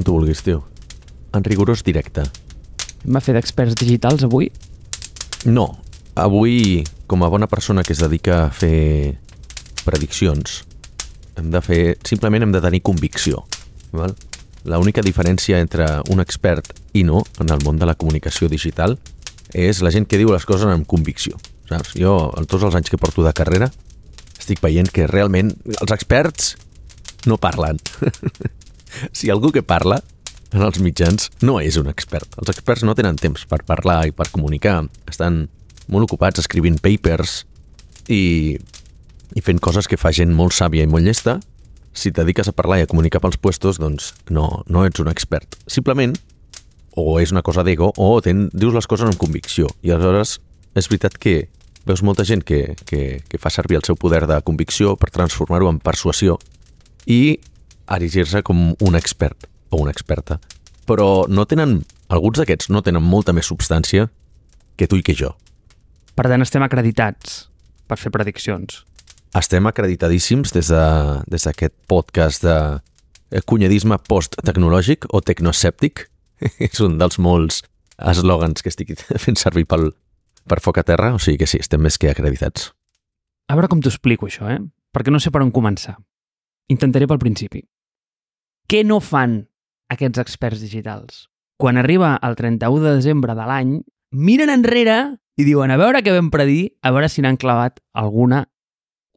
com tu vulguis, tio. En rigorós directe. Hem de fer d'experts digitals avui? No, avui, com a bona persona que es dedica a fer prediccions, hem de fer, simplement hem de tenir convicció. Val? La única diferència entre un expert i no en el món de la comunicació digital és la gent que diu les coses amb convicció. Saps? Jo, en tots els anys que porto de carrera, estic veient que realment els experts no parlen. si algú que parla en els mitjans no és un expert. Els experts no tenen temps per parlar i per comunicar. Estan molt ocupats escrivint papers i, i fent coses que fa gent molt sàvia i molt llesta. Si et dediques a parlar i a comunicar pels puestos, doncs no, no ets un expert. Simplement, o és una cosa d'ego, o ten, dius les coses amb convicció. I aleshores és veritat que veus molta gent que, que, que fa servir el seu poder de convicció per transformar-ho en persuasió i erigir-se com un expert o una experta. Però no tenen, alguns d'aquests no tenen molta més substància que tu i que jo. Per tant, estem acreditats per fer prediccions. Estem acreditadíssims des d'aquest de, podcast de cunyadisme post-tecnològic o tecnosèptic. És un dels molts eslògans que estic fent servir pel, per foc a terra, o sigui que sí, estem més que acreditats. A veure com t'ho explico, això, eh? Perquè no sé per on començar. Intentaré pel principi. Què no fan aquests experts digitals? Quan arriba el 31 de desembre de l'any, miren enrere i diuen a veure què vam predir, a veure si n'han clavat alguna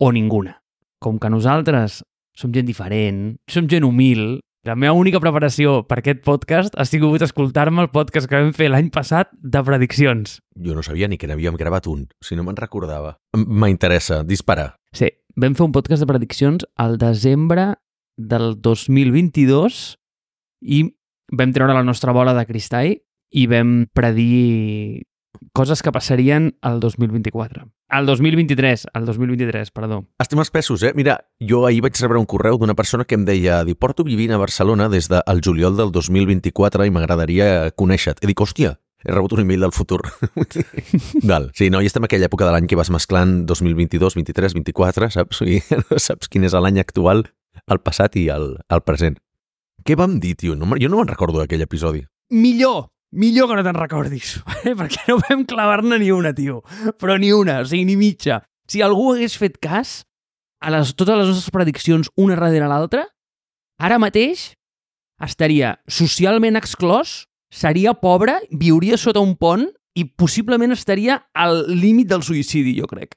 o ninguna. Com que nosaltres som gent diferent, som gent humil, la meva única preparació per aquest podcast ha sigut escoltar-me el podcast que vam fer l'any passat de prediccions. Jo no sabia ni que n'havíem gravat un, si no me'n recordava. M'interessa, dispara. Sí, vam fer un podcast de prediccions al desembre del 2022 i vam treure la nostra bola de cristall i vam predir coses que passarien al 2024. Al 2023, al 2023, perdó. Estem espessos, eh? Mira, jo ahir vaig rebre un correu d'una persona que em deia diu, porto vivint a Barcelona des del juliol del 2024 i m'agradaria conèixer-te. I dic, hòstia, he rebut un email del futur. Val. Sí, no, i estem en aquella època de l'any que vas mesclant 2022, 23, 24, saps? I no saps quin és l'any actual, el passat i el, el present. Què vam dir, tio? No, jo no me'n recordo d'aquell episodi. Millor! Millor que no te'n recordis, eh? perquè no vam clavar-ne ni una, tio. Però ni una, o sigui, ni mitja. Si algú hagués fet cas a les, totes les nostres prediccions una darrere l'altra, ara mateix estaria socialment exclòs, seria pobre, viuria sota un pont i possiblement estaria al límit del suïcidi, jo crec.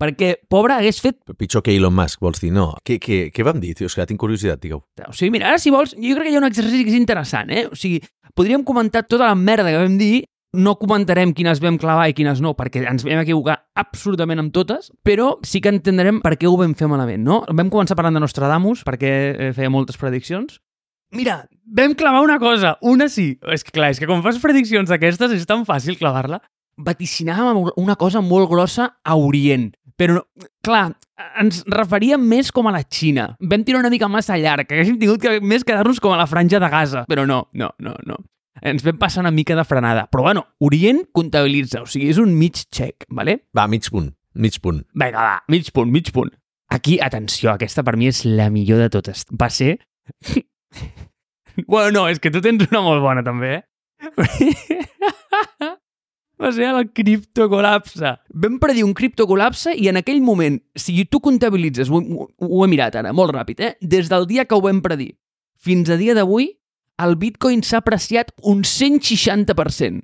Perquè pobre hagués fet... Pitjor que Elon Musk, vols dir? No. Què, què, què vam dir, tio? És que tinc curiositat, digueu. O sigui, mira, ara si vols, jo crec que hi ha un exercici que és interessant, eh? O sigui, podríem comentar tota la merda que vam dir, no comentarem quines vam clavar i quines no, perquè ens vam equivocar absolutament amb totes, però sí que entendrem per què ho vam fer malament, no? Vam començar parlant de Nostradamus, perquè eh, feia moltes prediccions. Mira, vam clavar una cosa, una sí. És que clar, és que quan fas prediccions d'aquestes és tan fàcil clavar-la. Vaticinàvem una cosa molt grossa a Orient. Però, clar, ens referíem més com a la Xina. Vam tirar una mica massa llarg, que haguéssim tingut que més quedar-nos com a la franja de Gaza. Però no, no, no, no. Ens vam passar una mica de frenada. Però, bueno, Orient comptabilitza, o sigui, és un mig xec, ¿vale? Va, mig punt, mig punt. Vinga, va, mig punt, mig punt. Aquí, atenció, aquesta per mi és la millor de totes. Va ser... bueno, no, és que tu tens una molt bona, també, eh? va ser el criptocolapse. Vam predir un criptocolapse i en aquell moment, si tu comptabilitzes, ho, ho he mirat ara, molt ràpid, eh? des del dia que ho vam predir fins a dia d'avui, el bitcoin s'ha apreciat un 160%.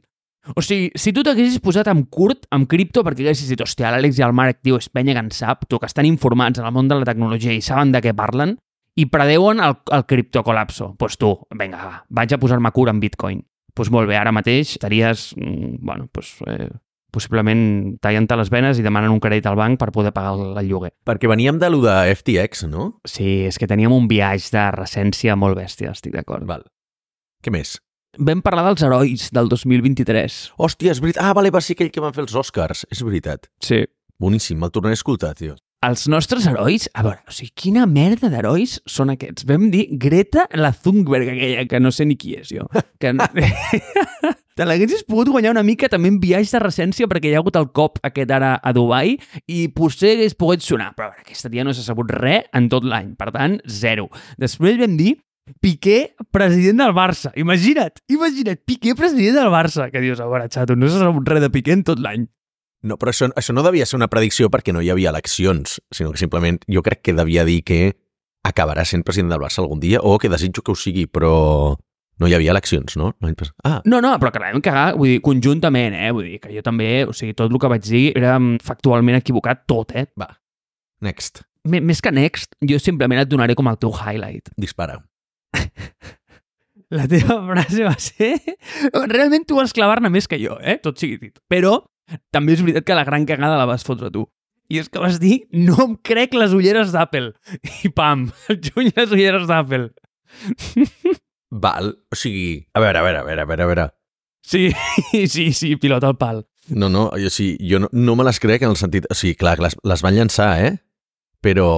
O sigui, si tu t'haguessis posat amb curt, amb cripto, perquè haguessis dit, hòstia, l'Àlex i el Marc, tio, és penya que en sap, tu, que estan informats en el món de la tecnologia i saben de què parlen, i predeuen el, el criptocolapso. Doncs pues tu, vinga, va, vaig a posar-me cura en bitcoin doncs molt bé, ara mateix estaries, mm, bueno, doncs, eh, possiblement tallant-te les venes i demanen un crèdit al banc per poder pagar el, el lloguer. Perquè veníem de lo de FTX, no? Sí, és que teníem un viatge de recència molt bèstia, estic d'acord. Val. Què més? Vam parlar dels herois del 2023. Hòstia, és veritat. Ah, vale, va ser aquell que van fer els Oscars. És veritat. Sí. Boníssim, me'l tornaré a escoltar, tio. Els nostres herois, a veure, o sigui, quina merda d'herois són aquests? Vam dir Greta la Thunberg, aquella, que no sé ni qui és jo. Que... Te l'haguessis pogut guanyar una mica també en viatge de recència perquè hi ha hagut el cop aquest ara a Dubai i potser hagués pogut sonar, però aquesta tia no s'ha sabut res en tot l'any, per tant, zero. Després vam dir Piqué, president del Barça. Imagina't, imagina't, Piqué, president del Barça. Que dius, a veure, xato, no se sap res de Piqué en tot l'any. No, però això, això no devia ser una predicció perquè no hi havia eleccions, sinó que simplement jo crec que devia dir que acabarà sent president del Barça algun dia o que desitjo que ho sigui, però no hi havia eleccions, no? Ah, No, no, però que la vam cagar, vull dir, conjuntament, eh? Vull dir, que jo també, o sigui, tot el que vaig dir era factualment equivocat, tot, eh? va. Next. M més que next, jo simplement et donaré com el teu highlight. Dispara. La teva frase va ser... Realment tu vas clavar-ne més que jo, eh? Tot sigui dit. Però també és veritat que la gran cagada la vas fotre tu. I és que vas dir, no em crec les ulleres d'Apple. I pam, el juny les ulleres d'Apple. Val, o sigui... A veure, a veure, a veure, a veure, a veure. Sí, sí, sí, pilota al pal. No, no, jo, sí, jo no, no me les crec en el sentit... O sigui, clar, les, les van llançar, eh? Però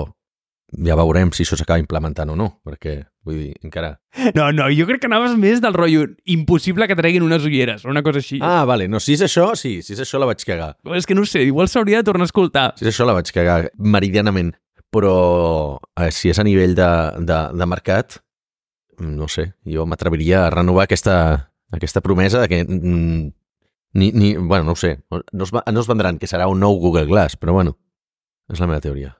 ja veurem si això s'acaba implementant o no, perquè, vull dir, encara... No, no, jo crec que anaves més del rotllo impossible que treguin unes ulleres, o una cosa així. Ah, vale, no, si és això, sí, si és això la vaig cagar. És que no sé, igual s'hauria de tornar a escoltar. Si és això la vaig cagar meridianament. Però eh, si és a nivell de, de, de mercat, no sé, jo m'atreviria a renovar aquesta, aquesta promesa de que mm, ni, ni, bueno, no ho sé, no es, no es vendran que serà un nou Google Glass, però bueno, és la meva teoria.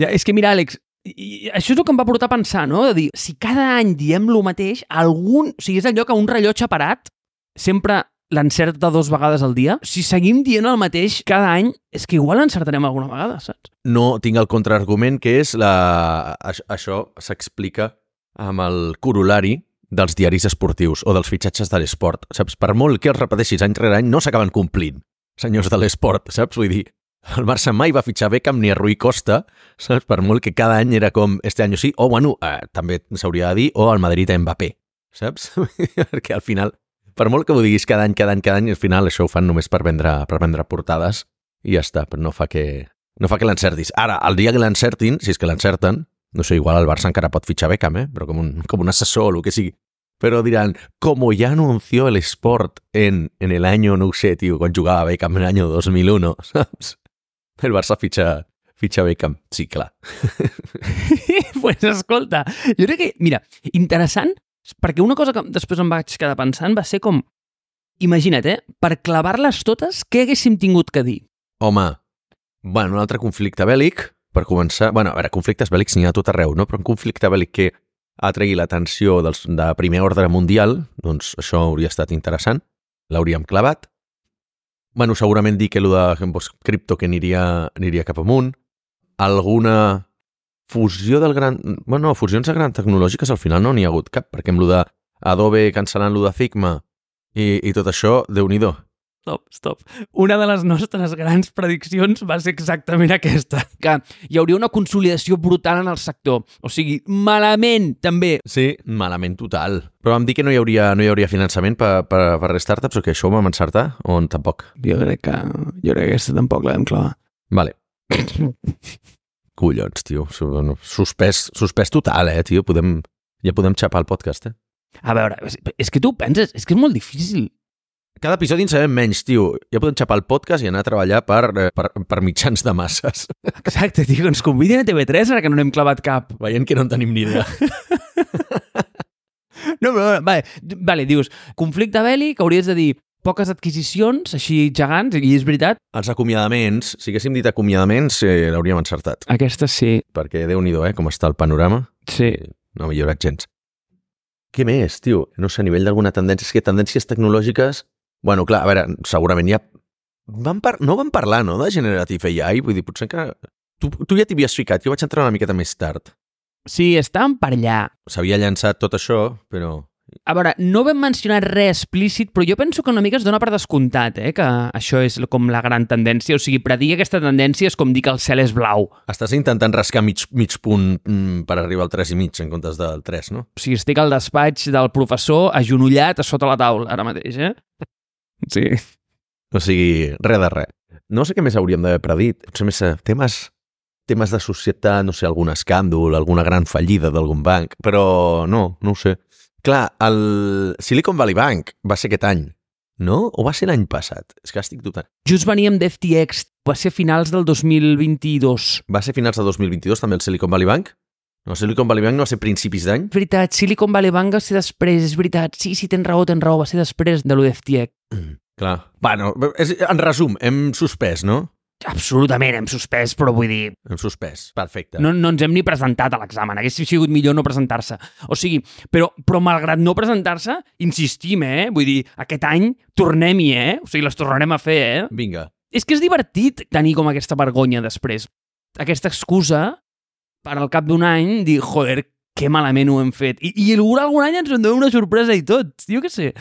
Ja, és que mira, Àlex, i, això és el que em va portar a pensar, no? De dir, si cada any diem lo mateix, algun... O sigui, és allò que un rellotge parat sempre l'encerta dos vegades al dia. Si seguim dient el mateix cada any, és que igual l'encertarem alguna vegada, saps? No tinc el contraargument, que és la... aix- Això s'explica amb el corolari dels diaris esportius o dels fitxatges de l'esport. Saps? Per molt que els repeteixis any rere any, no s'acaben complint, senyors de l'esport, saps? Vull dir, el Barça mai va fitxar Beckham ni a Rui Costa, saps? Per molt que cada any era com este any sí, o bueno, eh, també s'hauria de dir, o el Madrid a Mbappé, saps? Perquè al final, per molt que ho diguis cada any, cada any, cada any, al final això ho fan només per vendre, per vendre portades i ja està, però no fa que, no fa que l'encertis. Ara, el dia que l'encertin, si és que l'encerten, no sé, igual el Barça encara pot fitxar Beckham, eh? però com un, com un assessor o el que sigui. Però diran, como ya anunció el Sport en, en el no ho sé, tio, quan jugava Beckham en l'any 2001, saps? El Barça fitxa, fitxa Beckham. Sí, clar. pues escolta, jo crec que, mira, interessant, perquè una cosa que després em vaig quedar pensant va ser com, imagina't, eh, per clavar-les totes, què haguéssim tingut que dir? Home, bueno, un altre conflicte bèl·lic, per començar... Bueno, a veure, conflictes bèl·lics n'hi ha a tot arreu, no? Però un conflicte bèl·lic que atregui l'atenció de primer ordre mundial, doncs això hauria estat interessant. L'hauríem clavat. Bueno, segurament dir que el de doncs, cripto que aniria, aniria cap amunt. Alguna fusió del gran... Bueno, no, fusions de gran tecnològiques al final no n'hi ha hagut cap, perquè amb lo de Adobe cancel·lant lo de Figma i, i tot això, déu nhi Stop, stop. Una de les nostres grans prediccions va ser exactament aquesta, que hi hauria una consolidació brutal en el sector. O sigui, malament, també. Sí, malament total. Però vam dir que no hi hauria, no hi hauria finançament per, per, per les startups o que això ho vam encertar o tampoc? Jo crec que, jo crec que aquesta tampoc la vam clavar. Vale. Collons, tio. Suspès, suspès total, eh, tio. Podem, ja podem xapar el podcast, eh? A veure, és, és que tu penses, és que és molt difícil. Cada episodi en sabem menys, tio. Ja podem xapar el podcast i anar a treballar per, eh, per, per mitjans de masses. Exacte, tio, ens convidin a TV3 ara que no n'hem clavat cap. Veient que no en tenim ni idea. No, però, vale, vale, dius, conflicte bèl·lic, hauries de dir poques adquisicions, així gegants, i és veritat. Els acomiadaments, si haguéssim dit acomiadaments, eh, l'hauríem encertat. Aquesta sí, Perquè déu nhi eh, com està el panorama. sí. No ha millorat gens. Què més, tio? No sé, a nivell d'alguna tendència... És que tendències tecnològiques... Bueno, clar, a veure, segurament ja... Van par... No van parlar, no?, de Generative AI? Vull dir, potser encara... Tu, tu ja t'hi havies ficat, jo vaig entrar una miqueta més tard. Sí, estàvem per allà. S'havia llançat tot això, però... A veure, no vam mencionar res explícit, però jo penso que una mica es dona per descomptat, eh? que això és com la gran tendència. O sigui, predir aquesta tendència és com dir que el cel és blau. Estàs intentant rascar mig, mig punt mm, per arribar al 3 i mig en comptes del 3, no? O sigui, estic al despatx del professor agenollat a sota la taula ara mateix, eh? Sí. O sigui, res de res. No sé què més hauríem d'haver predit. Potser més eh, temes, temes de societat, no sé, algun escàndol, alguna gran fallida d'algun banc, però no, no ho sé. Clar, el Silicon Valley Bank va ser aquest any, no? O va ser l'any passat? És que estic dubtant. Just veníem d'FTX, va ser finals del 2022. Va ser finals de 2022 també el Silicon Valley Bank? No, Silicon Valley Bank no va ser principis d'any? Veritat, Silicon Valley Bank va ser després, és veritat. Sí, sí, tens raó, tens raó, va ser després de lo d'FTX. Clar. Bueno, és, en resum, hem suspès, no? Absolutament, hem suspès, però vull dir, Hem suspès. Perfecte. no, no ens hem ni presentat a l'examen. Hagués sigut millor no presentar-se. O sigui, però, però malgrat no presentar-se, insistim, eh? Vull dir, aquest any tornem-hi, eh? O sigui, les tornarem a fer, eh? Vinga. És que és divertit tenir com aquesta vergonya després. Aquesta excusa per al cap d'un any dir, joder, que malament ho hem fet. I, i algun, any ens en una sorpresa i tot. Jo què sé.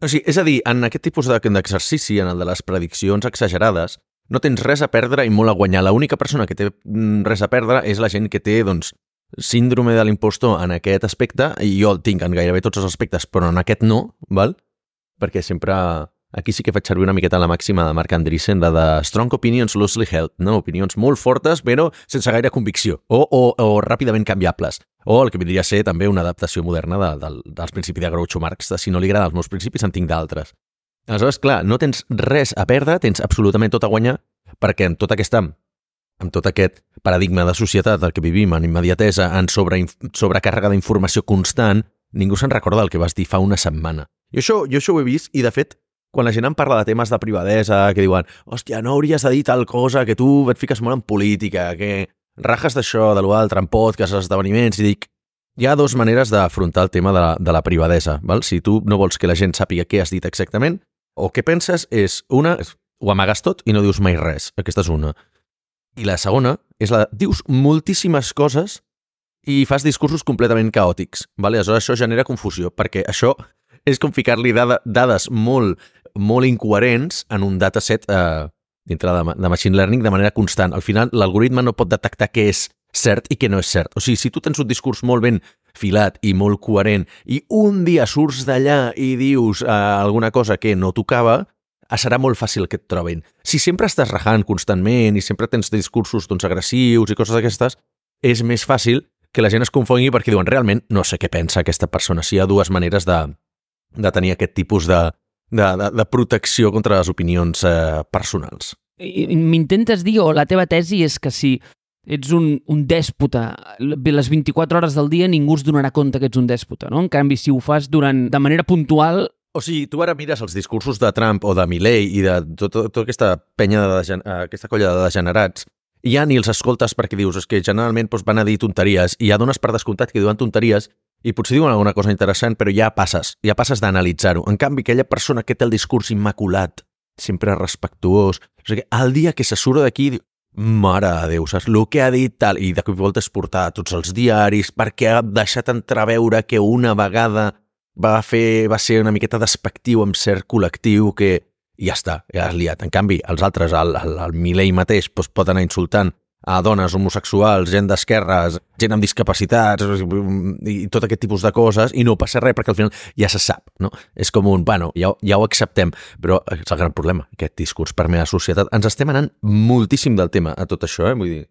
O sigui, és a dir, en aquest tipus de- d'exercici, en el de les prediccions exagerades, no tens res a perdre i molt a guanyar. L'única persona que té mm, res a perdre és la gent que té, doncs, síndrome de l'impostor en aquest aspecte, i jo el tinc en gairebé tots els aspectes, però en aquest no, val? Perquè sempre... Aquí sí que faig servir una miqueta la màxima de Marc Andreessen, la de strong opinions loosely held, no? Opinions molt fortes, però sense gaire convicció, o, o, o ràpidament canviables. O el que vindria a ser també una adaptació moderna de, de, dels principis de Groucho Marx, de si no li agraden els meus principis, en tinc d'altres. Aleshores, clar, no tens res a perdre, tens absolutament tot a guanyar, perquè en tota aquesta amb tot aquest paradigma de societat del que vivim, en immediatesa, en sobre, sobrecàrrega d'informació constant, ningú se'n recorda del que vas dir fa una setmana. Jo això, jo això ho he vist i, de fet, quan la gent em parla de temes de privadesa, que diuen hòstia, no hauries de dir tal cosa, que tu et fiques molt en política, que rajes d'això, de l'altre, en podcasts, esdeveniments, i dic, hi ha dues maneres d'afrontar el tema de la, de la privadesa. Val? Si tu no vols que la gent sàpiga què has dit exactament, o què penses és una, ho amagues tot i no dius mai res. Aquesta és una. I la segona és la dius moltíssimes coses i fas discursos completament caòtics. Vale? Aleshores, això genera confusió, perquè això és com ficar-li dades molt, molt incoherents en un dataset eh, dintre de, de machine learning de manera constant. Al final, l'algoritme no pot detectar què és cert i què no és cert. O sigui, si tu tens un discurs molt ben filat i molt coherent i un dia surts d'allà i dius eh, alguna cosa que no tocava, eh, serà molt fàcil que et trobin. Si sempre estàs rajant constantment i sempre tens discursos doncs, agressius i coses d'aquestes, és més fàcil que la gent es confongui perquè diuen realment no sé què pensa aquesta persona. Si hi ha dues maneres de, de tenir aquest tipus de, de, de, de protecció contra les opinions eh, personals. M'intentes dir, o la teva tesi és que si ets un, un dèspota les 24 hores del dia ningú es donarà compte que ets un dèspota, no? En canvi, si ho fas durant, de manera puntual, O sigui, tu ara mires els discursos de Trump o de Milley i de tota tot, tot aquesta penya, de, degen- eh, aquesta colla de degenerats, i ja ni els escoltes perquè dius, és que generalment doncs, van a dir tonteries i ja dones per descomptat que diuen tonteries i potser diuen alguna cosa interessant, però ja passes, ja passes d'analitzar-ho. En canvi, aquella persona que té el discurs immaculat, sempre respectuós, o sigui, el dia que se surt d'aquí, diu, mare de Déu, saps el que ha dit tal, i de cop i volta és portar a tots els diaris perquè ha deixat entreveure que una vegada va fer, va ser una miqueta despectiu amb cert col·lectiu que ja està, ja has liat. En canvi, els altres, el, el, el Milei mateix, doncs, pot anar insultant a dones homosexuals, gent d'esquerres, gent amb discapacitats i tot aquest tipus de coses i no passa res perquè al final ja se sap, no? És com un, bueno, ja, ja ho acceptem, però és el gran problema, aquest discurs per la societat. Ens estem anant moltíssim del tema a tot això, eh? Vull dir,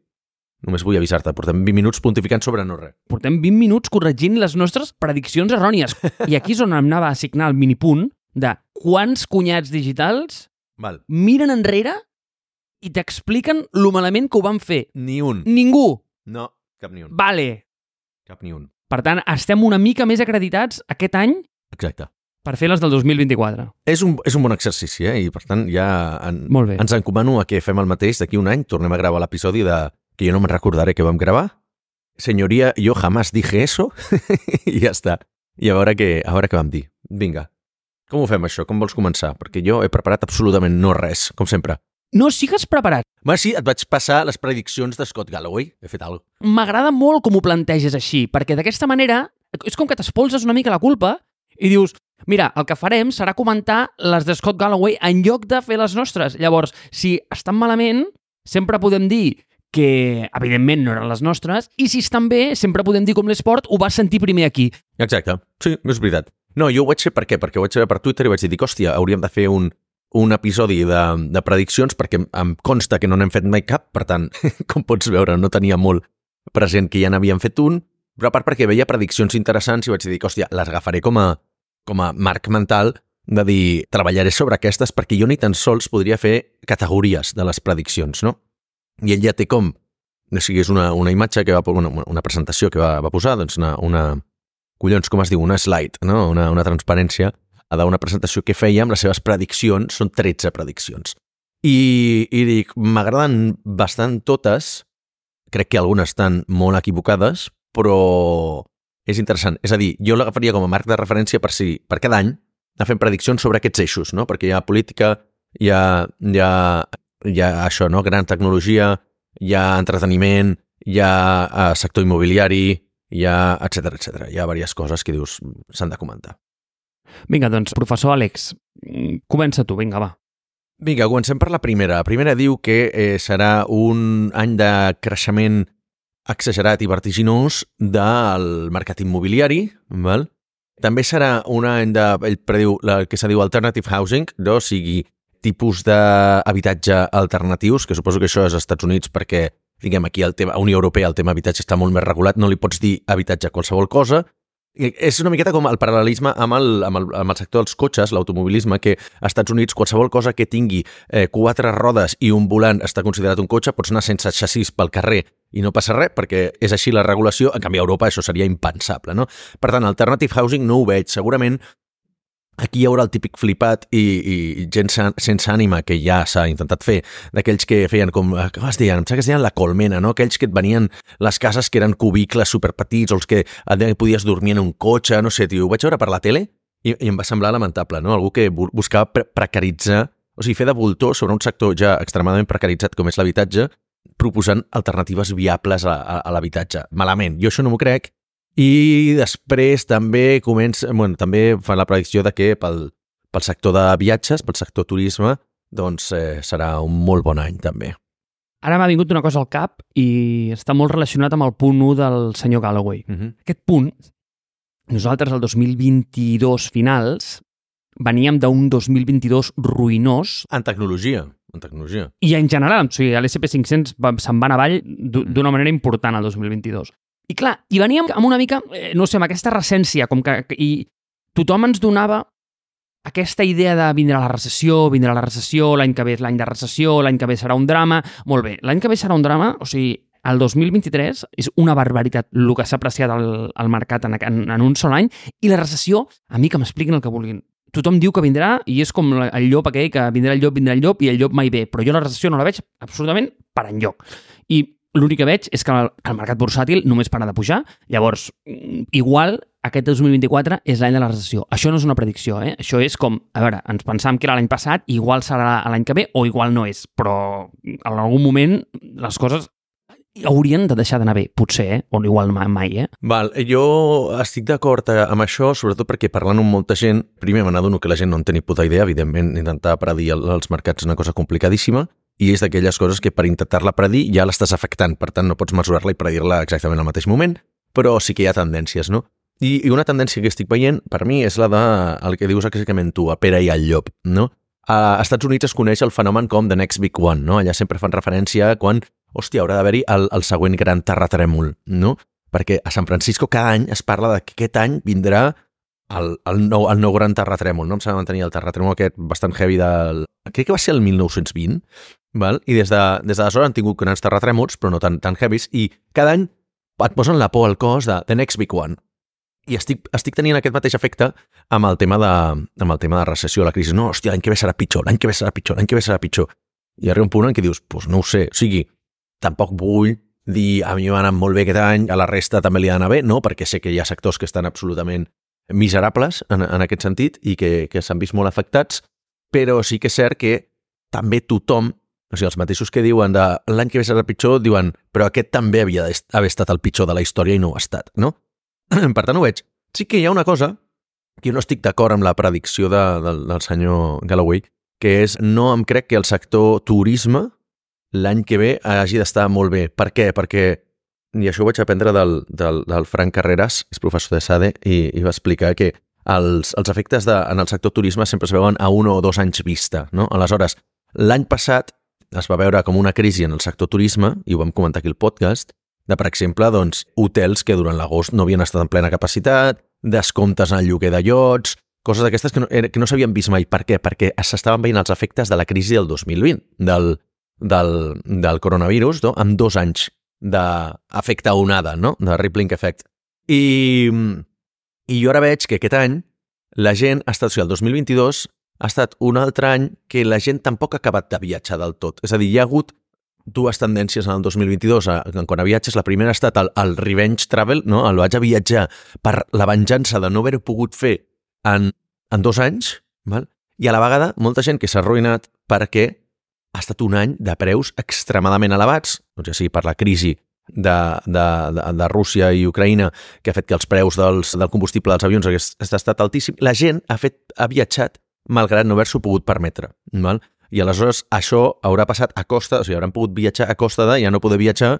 només vull avisar-te, portem 20 minuts pontificant sobre no res. portem 20 minuts corregint les nostres prediccions errònies. I aquí és on em anava a assignar el minipunt de quants cunyats digitals Val. miren enrere i t'expliquen lo malament que ho van fer. Ni un. Ningú. No, cap ni un. Vale. Cap ni un. Per tant, estem una mica més acreditats aquest any Exacte. per fer les del 2024. És un, és un bon exercici, eh? I per tant ja en, Molt bé. ens encomano a que fem el mateix d'aquí un any. Tornem a gravar l'episodi de que jo no me'n recordaré que vam gravar. Senyoria, jo jamás dije eso. I ja està. I a veure, què, a veure què vam dir. Vinga. Com ho fem, això? Com vols començar? Perquè jo he preparat absolutament no res, com sempre. No sigues preparat. Va, sí, et vaig passar les prediccions de Scott Galloway. He fet alguna cosa. M'agrada molt com ho planteges així, perquè d'aquesta manera és com que t'espolses una mica la culpa i dius, mira, el que farem serà comentar les de Scott Galloway en lloc de fer les nostres. Llavors, si estan malament, sempre podem dir que, evidentment, no eren les nostres, i si estan bé, sempre podem dir com l'esport ho vas sentir primer aquí. Exacte. Sí, és veritat. No, jo ho vaig fer per què? Perquè ho vaig fer per Twitter i vaig dir, hòstia, hauríem de fer un, un episodi de, de prediccions perquè em- consta que no n'hem fet mai cap, per tant, com pots veure, no tenia molt present que ja n'havíem fet un, però a part perquè veia prediccions interessants i vaig dir, hòstia, les agafaré com a, com a marc mental de dir, treballaré sobre aquestes perquè jo ni tan sols podria fer categories de les prediccions, no? I ell ja té com O sigui, és una, una imatge que va... Una, una presentació que va, va posar, doncs una, una... Collons, com es diu? Una slide, no? Una, una transparència d'una presentació que amb les seves prediccions, són 13 prediccions. I, i dic, m'agraden bastant totes, crec que algunes estan molt equivocades, però és interessant. És a dir, jo l'agafaria com a marc de referència per si per cada any anar fent prediccions sobre aquests eixos, no? perquè hi ha política, hi ha, hi ha, hi ha això, no? gran tecnologia, hi ha entreteniment, hi ha uh, sector immobiliari, hi ha etc etc. Hi ha diverses coses que dius s'han de comentar. Vinga, doncs, professor Àlex, comença tu, vinga, va. Vinga, comencem per la primera. La primera diu que eh, serà un any de creixement exagerat i vertiginós del mercat immobiliari, val? També serà un any de, ell prediu el que se diu alternative housing, no? o sigui, tipus d'habitatge alternatius, que suposo que això és als Estats Units perquè, diguem, aquí el tema, a Unió Europea el tema habitatge està molt més regulat, no li pots dir habitatge a qualsevol cosa, és una miqueta com el paral·lelisme amb el, amb el, amb el sector dels cotxes, l'automobilisme, que als Estats Units qualsevol cosa que tingui eh, quatre rodes i un volant està considerat un cotxe, pots anar sense xassís pel carrer i no passa res, perquè és així la regulació, en canvi a Europa això seria impensable, no? Per tant, alternative housing no ho veig. Segurament Aquí hi haurà el típic flipat i, i gent sense ànima que ja s'ha intentat fer, d'aquells que feien com, com es deien? Em sembla que es deien la colmena, no? Aquells que et venien les cases que eren cubicles superpetits o els que podies dormir en un cotxe, no sé, tio, ho vaig veure per la tele i, i em va semblar lamentable, no? Algú que buscava pre precaritzar, o sigui, fer de voltor sobre un sector ja extremadament precaritzat com és l'habitatge, proposant alternatives viables a, a, a l'habitatge. Malament, jo això no m'ho crec, i després també comença, bueno, també fa la predicció de que pel, pel sector de viatges, pel sector turisme, doncs eh, serà un molt bon any també. Ara m'ha vingut una cosa al cap i està molt relacionat amb el punt 1 del senyor Galloway. Uh -huh. Aquest punt, nosaltres el 2022 finals veníem d'un 2022 ruïnós. En tecnologia, en tecnologia. I en general, o sigui, l'SP500 se'n va anar avall d'una manera important al 2022. I clar, i veníem amb una mica, eh, no sé, amb aquesta recència, com que... I tothom ens donava aquesta idea de vindrà la recessió, vindrà la recessió, l'any que ve és l'any de recessió, l'any que ve serà un drama... Molt bé, l'any que ve serà un drama, o sigui, el 2023 és una barbaritat el que s'ha apreciat al, al mercat en, en, en un sol any i la recessió, a mi que m'expliquin el que vulguin. Tothom diu que vindrà i és com el llop aquell que vindrà el llop, vindrà el llop i el llop mai ve, però jo la recessió no la veig absolutament per enlloc. I l'únic que veig és que el, el mercat bursàtil només para de pujar, llavors, mm, igual aquest 2024 és l'any de la recessió. Això no és una predicció, eh? Això és com, a veure, ens pensàvem que era l'any passat, igual serà l'any que ve o igual no és, però en algun moment les coses haurien de deixar d'anar bé, potser, eh? o igual mai, eh? Val, jo estic d'acord eh, amb això, sobretot perquè parlant amb molta gent, primer me n'adono que la gent no en té ni puta idea, evidentment, intentar predir els mercats és una cosa complicadíssima, i és d'aquelles coses que per intentar-la predir ja l'estàs afectant, per tant no pots mesurar-la i predir-la exactament al mateix moment, però sí que hi ha tendències, no? I, I una tendència que estic veient, per mi, és la de el que dius exactament tu, a Pere i al llop, no? A Estats Units es coneix el fenomen com The Next Big One, no? Allà sempre fan referència a quan, hòstia, haurà d'haver-hi el, el següent gran terratrèmol, no? Perquè a San Francisco cada any es parla de que aquest any vindrà el, el, nou, el nou gran terratrèmol, no? Em sembla mantenir el terratrèmol aquest bastant heavy del... Crec que va ser el 1920, val? i des d'aleshores de, des han tingut grans terratrèmols, però no tan, tan heavies, i cada any et posen la por al cos de The Next Big One. I estic, estic tenint aquest mateix efecte amb el tema de, amb el tema de recessió, la crisi. No, hòstia, l'any que ve serà pitjor, l'any que ve serà pitjor, l'any que ve serà pitjor. I arriba un punt en què dius, doncs pues no ho sé, o sigui, tampoc vull dir a mi m'ha anat molt bé aquest any, a la resta també li ha d'anar bé, no, perquè sé que hi ha sectors que estan absolutament miserables en, en aquest sentit i que, que s'han vist molt afectats, però sí que és cert que també tothom o sigui, els mateixos que diuen de l'any que ve serà pitjor, diuen però aquest també havia d'haver estat el pitjor de la història i no ho ha estat, no? per tant, ho veig. Sí que hi ha una cosa que jo no estic d'acord amb la predicció de, de, del senyor Galloway, que és no em crec que el sector turisme l'any que ve hagi d'estar molt bé. Per què? Perquè, i això ho vaig aprendre del, del, del Frank Carreras, és professor de SADE, i, i va explicar que els, els efectes de, en el sector turisme sempre es veuen a un o dos anys vista. No? Aleshores, l'any passat es va veure com una crisi en el sector turisme, i ho vam comentar aquí al podcast, de, per exemple, doncs, hotels que durant l'agost no havien estat en plena capacitat, descomptes en el lloguer de llots, coses d'aquestes que no, eh, que no s'havien vist mai. Per què? Perquè s'estaven veient els efectes de la crisi del 2020, del, del, del coronavirus, no? amb dos anys d'efecte onada, no? De rippling effect. I, I jo ara veig que aquest any la gent ha estat, o sigui, el 2022 ha estat un altre any que la gent tampoc ha acabat de viatjar del tot. És a dir, hi ha hagut dues tendències en el 2022 en quant a viatges. La primera ha estat el, el revenge travel, no? el vaig a viatjar per la venjança de no haver-ho pogut fer en, en dos anys, val? i a la vegada molta gent que s'ha arruïnat perquè ha estat un any de preus extremadament elevats, doncs ja sigui per la crisi de, de, de, de Rússia i Ucraïna, que ha fet que els preus dels, del combustible dels avions hagués estat altíssim, la gent ha, fet, ha viatjat malgrat no haver-s'ho pogut permetre. Val? I aleshores això haurà passat a costa, o sigui, hauran pogut viatjar a costa de ja no poder viatjar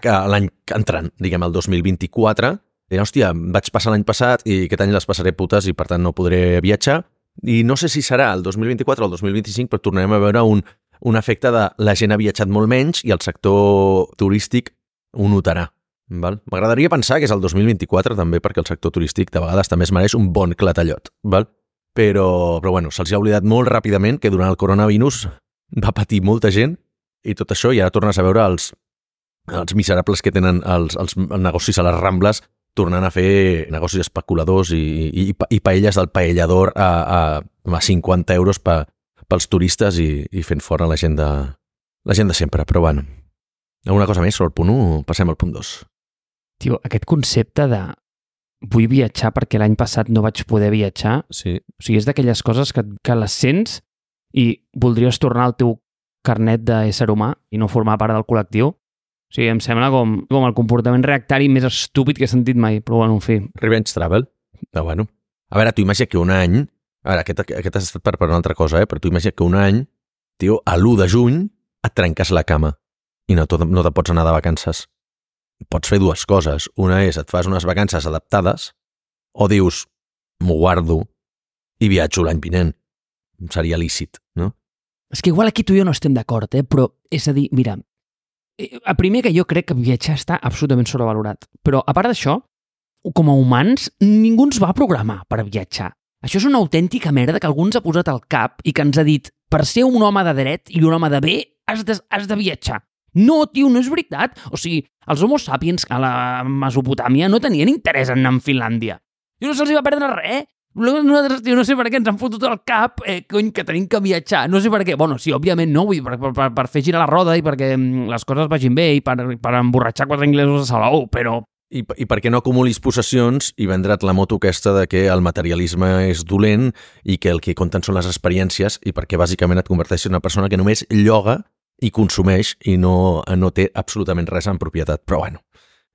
l'any entrant, diguem, el 2024. I, hòstia, vaig passar l'any passat i aquest any les passaré putes i per tant no podré viatjar. I no sé si serà el 2024 o el 2025, però tornarem a veure un, un efecte de la gent ha viatjat molt menys i el sector turístic ho notarà. M'agradaria pensar que és el 2024 també perquè el sector turístic de vegades també es mereix un bon clatallot. Val? Però, però bueno, se'ls ha oblidat molt ràpidament que durant el coronavirus va patir molta gent i tot això i ara tornes a veure els, els miserables que tenen els, els negocis a les Rambles tornant a fer negocis especuladors i, i, i paelles del paellador a, a, a 50 euros pa, pels turistes i, i fent fora la gent de, la gent de sempre. Però bueno, alguna cosa més sobre el punt 1? Passem al punt 2. Tio, aquest concepte de vull viatjar perquè l'any passat no vaig poder viatjar, sí. o sigui, és d'aquelles coses que, que les sents i voldries tornar al teu carnet d'ésser humà i no formar part del col·lectiu. O sigui, em sembla com, com el comportament reactari més estúpid que he sentit mai, però bueno, en fi. Revenge Travel. Però bueno. A veure, tu imagina que un any... A veure, aquest, aquest has estat per, per una altra cosa, eh? però tu imagina que un any, tio, a l'1 de juny et trenques la cama i no, no te pots anar de vacances pots fer dues coses. Una és et fas unes vacances adaptades o dius, m'ho guardo i viatjo l'any vinent. Seria lícit, no? És que igual aquí tu i jo no estem d'acord, eh? però és a dir, mira, eh, a primer que jo crec que viatjar està absolutament sobrevalorat, però a part d'això, com a humans, ningú ens va programar per viatjar. Això és una autèntica merda que algú ens ha posat al cap i que ens ha dit per ser un home de dret i un home de bé has de, has de viatjar. No, tio, no és veritat. O sigui, els homo sapiens a la Mesopotàmia no tenien interès en anar a Finlàndia. I no se'ls va perdre res. Nosaltres, tio, no sé per què ens han fotut al cap, eh, cony, que tenim que viatjar. No sé per què. Bueno, sí, òbviament no, vull per, per, per fer girar la roda i perquè mm, les coses vagin bé i per, per emborratxar quatre inglesos a Salou, però i, I perquè no acumulis possessions i vendre't la moto aquesta de que el materialisme és dolent i que el que compten són les experiències i perquè bàsicament et converteixes en una persona que només lloga i consumeix i no, no té absolutament res en propietat. Però bueno,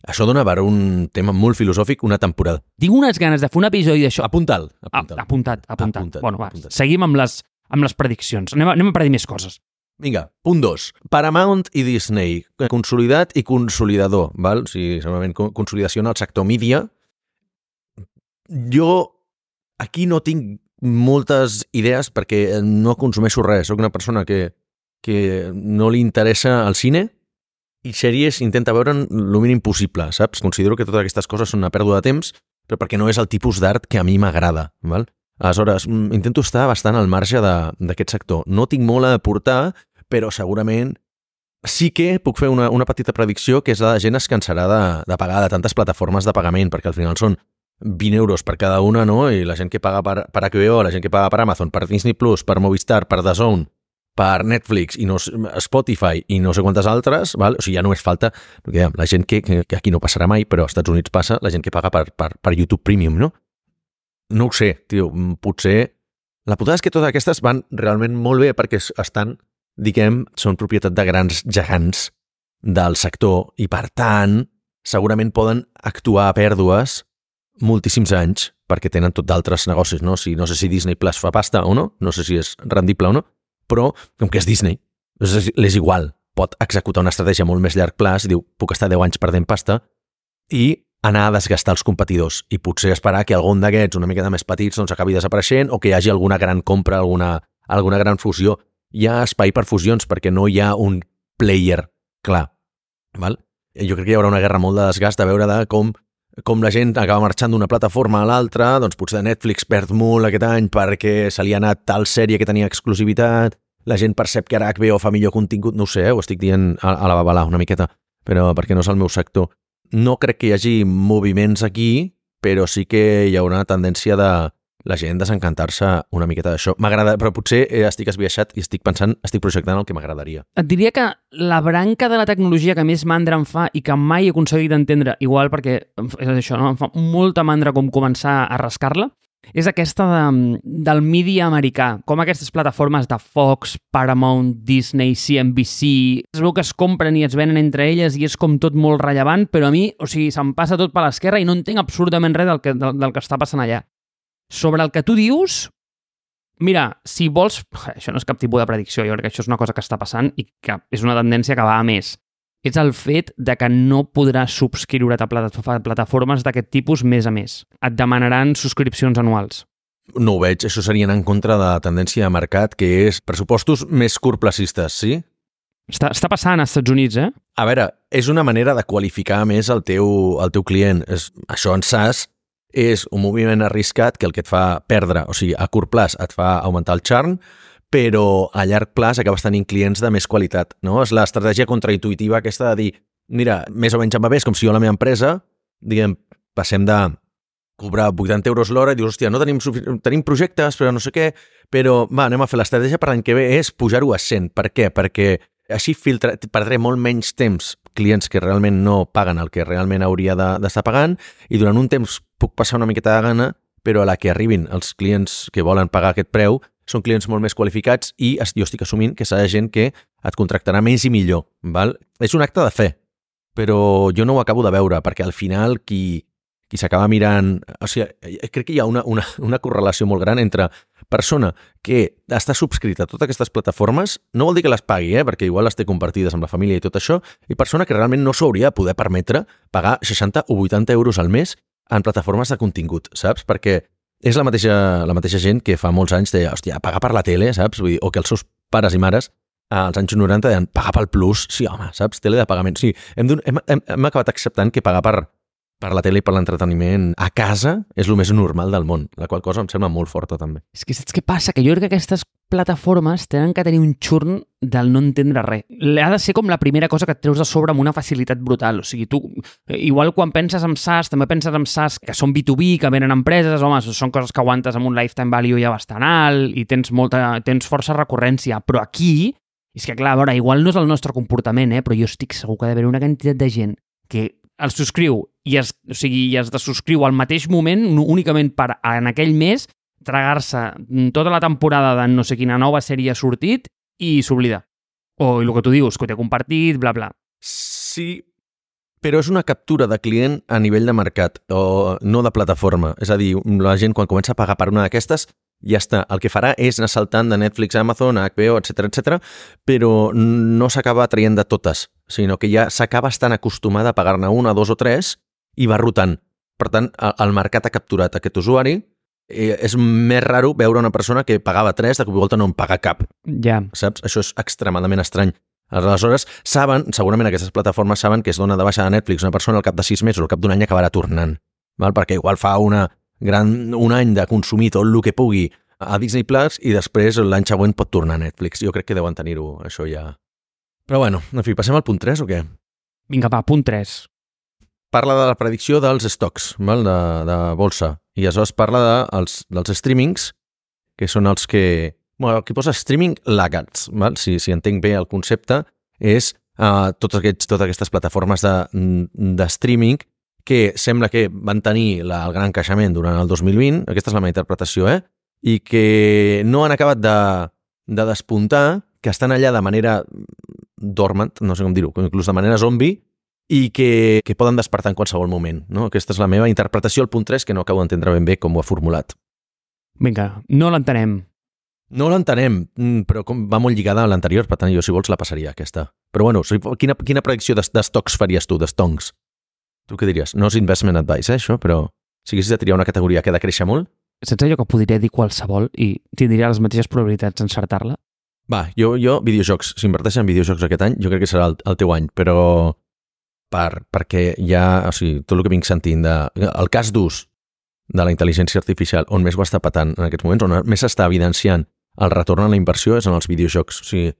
això dona per un tema molt filosòfic una temporada. Tinc unes ganes de fer un episodi d'això. Apunta'l. Apuntat, apuntat. apuntat. apuntat bueno, va, apuntat. seguim amb les, amb les prediccions. Anem a, anem a predir més coses. Vinga, punt 2. Paramount i Disney, consolidat i consolidador, val? O sigui, segurament consolidació en el sector mídia. Jo aquí no tinc moltes idees perquè no consumeixo res. Soc una persona que que no li interessa el cine i sèries intenta veure el mínim possible, saps? Considero que totes aquestes coses són una pèrdua de temps, però perquè no és el tipus d'art que a mi m'agrada, val? Aleshores, mm, intento estar bastant al marge d'aquest sector. No tinc molt a aportar, però segurament sí que puc fer una, una petita predicció, que és la gent es cansarà de, de pagar de tantes plataformes de pagament, perquè al final són 20 euros per cada una, no? I la gent que paga per, per HBO, la gent que paga per Amazon, per Disney+, Plus, per Movistar, per DAZN, per Netflix i no, Spotify i no sé quantes altres, val? o sigui, ja només falta perquè, la gent que, que, aquí no passarà mai, però als Estats Units passa, la gent que paga per, per, per YouTube Premium, no? No ho sé, tio, potser... La putada és que totes aquestes van realment molt bé perquè estan, diguem, són propietat de grans gegants del sector i, per tant, segurament poden actuar a pèrdues moltíssims anys perquè tenen tot d'altres negocis, no? Si, no sé si Disney Plus fa pasta o no, no sé si és rendible o no, però com que és Disney, és igual, pot executar una estratègia molt més llarg plaç diu, puc estar 10 anys perdent pasta i anar a desgastar els competidors i potser esperar que algun d'aquests una miqueta més petits doncs, acabi desapareixent o que hi hagi alguna gran compra, alguna, alguna gran fusió. Hi ha espai per fusions perquè no hi ha un player clar. Val? Jo crec que hi haurà una guerra molt de desgast de veure de com com la gent acaba marxant d'una plataforma a l'altra, doncs potser Netflix perd molt aquest any perquè se li ha anat tal sèrie que tenia exclusivitat, la gent percep que ara HBO fa millor contingut, no ho sé, eh? ho estic dient a, a la babalà una miqueta, però perquè no és el meu sector. No crec que hi hagi moviments aquí, però sí que hi haurà una tendència de la gent desencantar-se una miqueta d'això. M'agrada, però potser eh, estic esbiaixat i estic pensant, estic projectant el que m'agradaria. Et diria que la branca de la tecnologia que més mandra em fa i que mai he aconseguit entendre, igual perquè és això, no? em fa molta mandra com començar a rascar-la, és aquesta de, del mídia americà, com aquestes plataformes de Fox, Paramount, Disney, CNBC, es veu que es compren i es venen entre elles i és com tot molt rellevant, però a mi, o sigui, se'm passa tot per l'esquerra i no entenc absolutament res del que, del, del que està passant allà. Sobre el que tu dius, mira, si vols... Això no és cap tipus de predicció, jo crec que això és una cosa que està passant i que és una tendència que va a més és el fet de que no podràs subscriure't a plataformes d'aquest tipus més a més. Et demanaran subscripcions anuals. No ho veig, això serien en contra de la tendència de mercat, que és pressupostos més curtplacistes, sí? Està, està passant als Estats Units, eh? A veure, és una manera de qualificar més el teu, el teu client. És, això en SaaS és un moviment arriscat que el que et fa perdre, o sigui, a curt plaç et fa augmentar el churn, però a llarg plaç acabes tenint clients de més qualitat. No? És l'estratègia contraintuitiva aquesta de dir, mira, més o menys em va bé, és com si jo la meva empresa, diguem, passem de cobrar 80 euros l'hora i dius, hòstia, no tenim, tenim projectes, però no sé què, però va, anem a fer l'estratègia per l'any que ve és pujar-ho a 100. Per què? Perquè així filtra, perdré molt menys temps clients que realment no paguen el que realment hauria d'estar de, pagant i durant un temps puc passar una miqueta de gana, però a la que arribin els clients que volen pagar aquest preu són clients molt més qualificats i jo estic assumint que serà gent que et contractarà més i millor. Val? És un acte de fe, però jo no ho acabo de veure, perquè al final qui, qui s'acaba mirant... O sigui, crec que hi ha una, una, una correlació molt gran entre persona que està subscrita a totes aquestes plataformes, no vol dir que les pagui, eh? perquè igual les té compartides amb la família i tot això, i persona que realment no s'hauria de poder permetre pagar 60 o 80 euros al mes en plataformes de contingut, saps? Perquè és la mateixa, la mateixa gent que fa molts anys deia, hòstia, pagar per la tele, saps? Vull dir, o que els seus pares i mares als anys 90 deien, pagar pel plus, sí, home, saps? Tele de pagament. Sí, hem, hem, hem, hem acabat acceptant que pagar per, per la tele i per l'entreteniment a casa és el més normal del món, la qual cosa em sembla molt forta també. És que saps què passa? Que jo crec que aquestes plataformes tenen que tenir un xurn del no entendre res. Ha de ser com la primera cosa que et treus de sobre amb una facilitat brutal. O sigui, tu, eh, igual quan penses en SaaS, també penses en SaaS que són B2B, que venen empreses, home, són coses que aguantes amb un lifetime value ja bastant alt i tens, molta, tens força recurrència. Però aquí, és que clar, a veure, igual no és el nostre comportament, eh, però jo estic segur que ha d'haver una quantitat de gent que el subscriu i es, o sigui, i es desubscriu al mateix moment únicament per en aquell mes tragar-se tota la temporada de no sé quina nova sèrie ha sortit i s'oblida. O el que tu dius, que ho té compartit, bla, bla. Sí, però és una captura de client a nivell de mercat, o no de plataforma. És a dir, la gent quan comença a pagar per una d'aquestes, ja està. El que farà és anar saltant de Netflix a Amazon, a HBO, etc etc, però no s'acaba traient de totes, sinó que ja s'acaba estant acostumada a pagar-ne una, dos o tres i va rotant. Per tant, el mercat ha capturat aquest usuari, eh, és més raro veure una persona que pagava 3 de cop i volta no en paga cap. Ja. Saps? Això és extremadament estrany. Aleshores, saben, segurament aquestes plataformes saben que es dona de baixa de Netflix una persona al cap de 6 mesos o al cap d'un any acabarà tornant. Val? Perquè igual fa una gran, un any de consumir tot el que pugui a Disney Plus i després l'any següent pot tornar a Netflix. Jo crec que deuen tenir-ho, això ja. Però bueno, en fi, passem al punt 3 o què? Vinga, va, punt 3 parla de la predicció dels stocks val? De, de bolsa i aleshores parla de, els, dels streamings que són els que... Bueno, aquí posa streaming laggards, val? Si, si entenc bé el concepte, és uh, tots aquests, totes aquestes plataformes de, de streaming que sembla que van tenir la, el gran creixement durant el 2020, aquesta és la meva interpretació, eh? i que no han acabat de, de despuntar, que estan allà de manera dormant, no sé com dir-ho, inclús de manera zombi, i que, que poden despertar en qualsevol moment. No? Aquesta és la meva interpretació al punt 3, que no acabo d'entendre ben bé com ho ha formulat. Vinga, no l'entenem. No l'entenem, mm, però com va molt lligada a l'anterior, per tant, jo, si vols, la passaria, aquesta. Però bueno, quina, quina predicció d'estocs faries tu, d'estoncs? Tu què diries? No és investment advice, eh, això, però si haguessis de triar una categoria que ha de créixer molt... Saps allò que podria dir qualsevol i tindria les mateixes probabilitats d'encertar-la? Va, jo, jo videojocs, si inverteixes en videojocs aquest any, jo crec que serà el, el teu any, però per, perquè ha, o sigui, tot el que vinc sentint de... El cas d'ús de la intel·ligència artificial, on més ho està patant en aquests moments, on més s'està evidenciant el retorn a la inversió és en els videojocs. O sigui,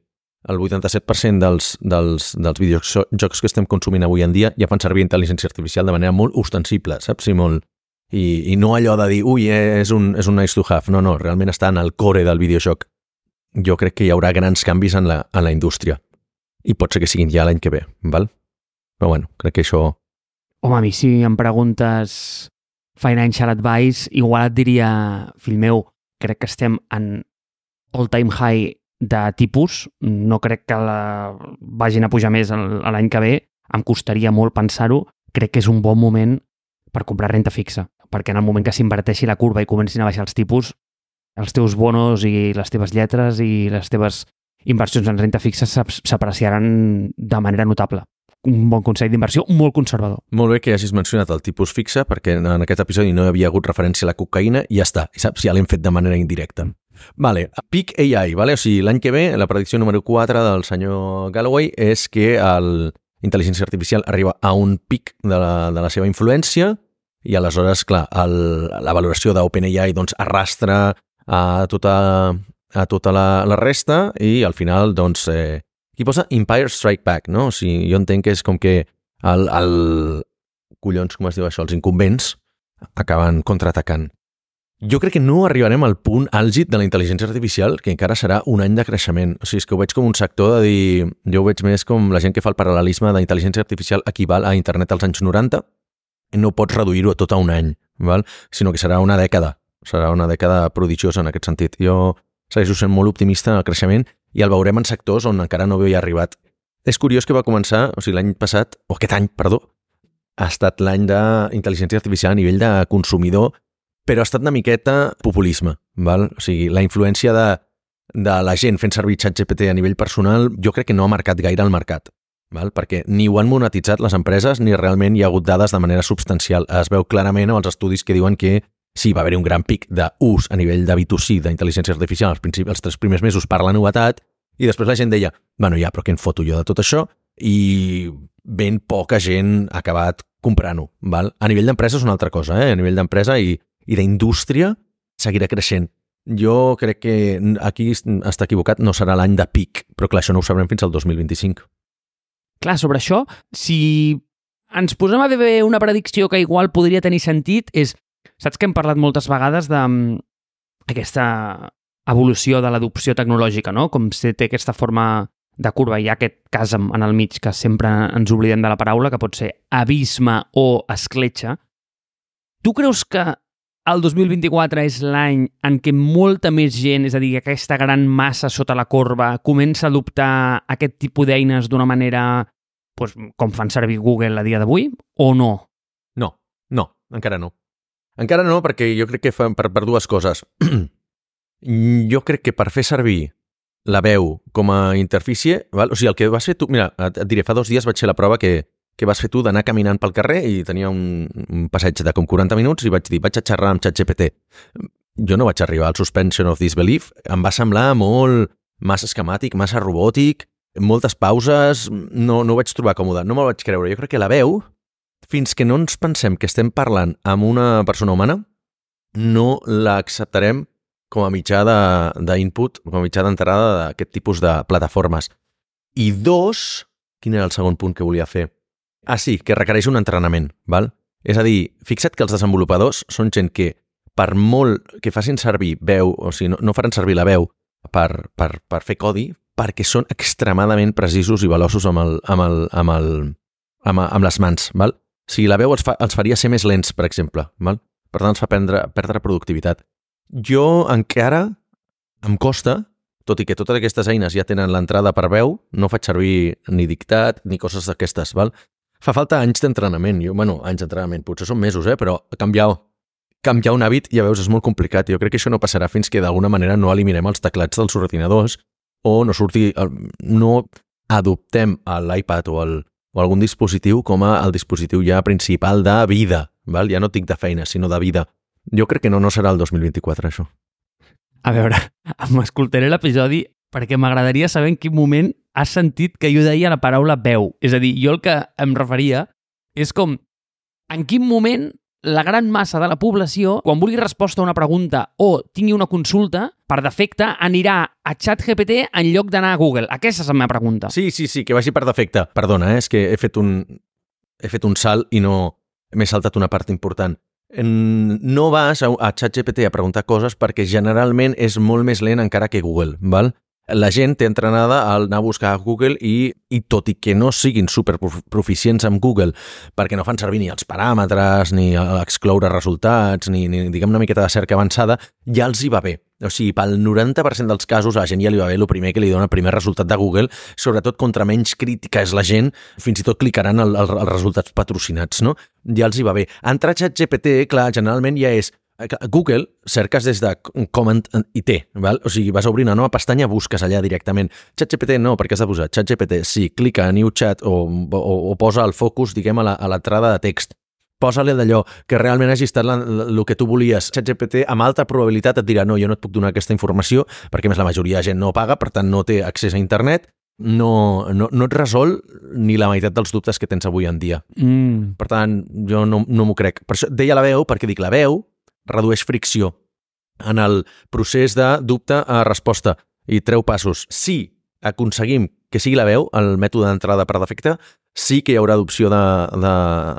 el 87% dels, dels, dels videojocs que estem consumint avui en dia ja fan servir intel·ligència artificial de manera molt ostensible, saps? I, molt, i, i no allò de dir, ui, és un, és un nice to have. No, no, realment està en el core del videojoc. Jo crec que hi haurà grans canvis en la, en la indústria. I pot ser que siguin ja l'any que ve, val? Però bueno, crec que això... Home, a mi si em preguntes financial advice, igual et diria, fill meu, crec que estem en all-time high de tipus. No crec que la vagin a pujar més l'any que ve. Em costaria molt pensar-ho. Crec que és un bon moment per comprar renta fixa, perquè en el moment que s'inverteixi la curva i comencin a baixar els tipus, els teus bonos i les teves lletres i les teves inversions en renta fixa s'apreciaran de manera notable. Un bon consell d'inversió molt conservador. Molt bé que hagis mencionat el tipus fixe, perquè en aquest episodi no hi havia hagut referència a la cocaïna i ja està, i saps? Ja l'hem fet de manera indirecta. Vale, Peak AI, vale? o sigui, l'any que ve, la predicció número 4 del senyor Galloway és que el intel·ligència artificial arriba a un pic de la, de la seva influència i aleshores, clar, el, la valoració d'OpenAI doncs, arrastra a tota, a tota la, la resta i al final, doncs, eh, aquí posa Empire Strike Back, no? O sigui, jo entenc que és com que el, el... collons, com es diu això? Els incumbents acaben contraatacant. Jo crec que no arribarem al punt àlgid de la intel·ligència artificial, que encara serà un any de creixement. O sigui, és que ho veig com un sector de dir... Jo ho veig més com la gent que fa el paral·lelisme de intel·ligència artificial equival a internet als anys 90. No pots reduir-ho a tot a un any, val? sinó que serà una dècada. Serà una dècada prodigiosa en aquest sentit. Jo segueixo sent molt optimista en el creixement i el veurem en sectors on encara no havia arribat. És curiós que va començar, o sigui, l'any passat, o aquest any, perdó, ha estat l'any d'intel·ligència artificial a nivell de consumidor però ha estat una miqueta populisme, val? O sigui, la influència de, de la gent fent servir ChatGPT a nivell personal jo crec que no ha marcat gaire el mercat, val? perquè ni ho han monetitzat les empreses ni realment hi ha hagut dades de manera substancial. Es veu clarament amb els estudis que diuen que sí, va haver-hi un gran pic d'ús a nivell de B2C d'intel·ligència artificial als, principis, els tres primers mesos per la novetat i després la gent deia, bueno, ja, però què en foto jo de tot això? I ben poca gent ha acabat comprant-ho. val? A nivell d'empresa és una altra cosa, eh? a nivell d'empresa i i d'indústria seguirà creixent. Jo crec que aquí està equivocat, no serà l'any de pic, però clar, això no ho sabrem fins al 2025. Clar, sobre això, si ens posem a veure una predicció que igual podria tenir sentit, és... Saps que hem parlat moltes vegades d'aquesta mm, evolució de l'adopció tecnològica, no? Com se té aquesta forma de curva, hi ha aquest cas en el mig que sempre ens oblidem de la paraula, que pot ser abisme o escletxa. Tu creus que el 2024 és l'any en què molta més gent, és a dir, aquesta gran massa sota la corba, comença a adoptar aquest tipus d'eines d'una manera doncs, com fan servir Google a dia d'avui, o no? No, no, encara no. Encara no, perquè jo crec que fa, per, per dues coses. jo crec que per fer servir la veu com a interfície, val? o sigui, el que vas fer tu... Mira, et, et diré, fa dos dies vaig fer la prova que que vas fer tu d'anar caminant pel carrer i tenia un, un passeig de com 40 minuts i vaig dir, vaig a xerrar amb ChatGPT. Jo no vaig arribar al suspension of disbelief, em va semblar molt massa esquemàtic, massa robòtic, moltes pauses, no, no ho vaig trobar còmode, no me'l vaig creure. Jo crec que la veu, fins que no ens pensem que estem parlant amb una persona humana, no l'acceptarem com a mitjà d'input, com a mitjà d'entrada d'aquest tipus de plataformes. I dos, quin era el segon punt que volia fer? Ah, sí, que requereix un entrenament, val? És a dir, fixa't que els desenvolupadors són gent que, per molt que facin servir veu, o sigui, no, no faran servir la veu per, per, per fer codi, perquè són extremadament precisos i veloços amb, el, amb, el, amb, el, amb, amb les mans, val? Sigui, la veu els, fa, els faria ser més lents, per exemple, val? Per tant, els fa perdre, perdre productivitat. Jo encara em costa, tot i que totes aquestes eines ja tenen l'entrada per veu, no faig servir ni dictat ni coses d'aquestes, val? Fa falta anys d'entrenament. Jo, bueno, anys d'entrenament, potser són mesos, eh? però canviar, canviar un hàbit, ja veus, és molt complicat. Jo crec que això no passarà fins que d'alguna manera no eliminem els teclats dels ordinadors o no surti, no adoptem l'iPad o, el, o algun dispositiu com a el dispositiu ja principal de vida. Val? Ja no tinc de feina, sinó de vida. Jo crec que no, no serà el 2024, això. A veure, m'escoltaré l'episodi perquè m'agradaria saber en quin moment has sentit que jo deia la paraula veu. És a dir, jo el que em referia és com en quin moment la gran massa de la població, quan vulgui resposta a una pregunta o tingui una consulta, per defecte anirà a ChatGPT en lloc d'anar a Google. Aquesta és la meva pregunta. Sí, sí, sí, que vagi per defecte. Perdona, eh? és que he fet un, he fet un salt i no m'he saltat una part important. No vas a, a ChatGPT a preguntar coses perquè generalment és molt més lent encara que Google, val? La gent té entrenada al anar a buscar a Google i, i tot i que no siguin super prof- proficients amb Google perquè no fan servir ni els paràmetres, ni excloure resultats, ni, ni diguem una miqueta de cerca avançada, ja els hi va bé. O sigui, pel 90% dels casos a la gent ja li va bé el primer que li dona el primer resultat de Google, sobretot contra menys crítica és la gent, fins i tot clicaran el, el, els resultats patrocinats, no? Ja els hi va bé. Entrar a ChatGPT, clar, generalment ja és Google cerques des de Comment i T, val? o sigui, vas obrir una nova pestanya, busques allà directament. ChatGPT no, perquè has de posar ChatGPT, sí, clica a New Chat o, o, o posa el focus, diguem, a l'entrada de text posa-li d'allò que realment hagi estat el que tu volies. ChatGPT amb alta probabilitat et dirà no, jo no et puc donar aquesta informació perquè més la majoria de gent no paga, per tant no té accés a internet, no, no, no et resol ni la meitat dels dubtes que tens avui en dia. Mm. Per tant, jo no, no m'ho crec. Per això deia la veu, perquè dic la veu redueix fricció en el procés de dubte a resposta i treu passos. Si aconseguim que sigui la veu, el mètode d'entrada per defecte, sí que hi haurà adopció de, de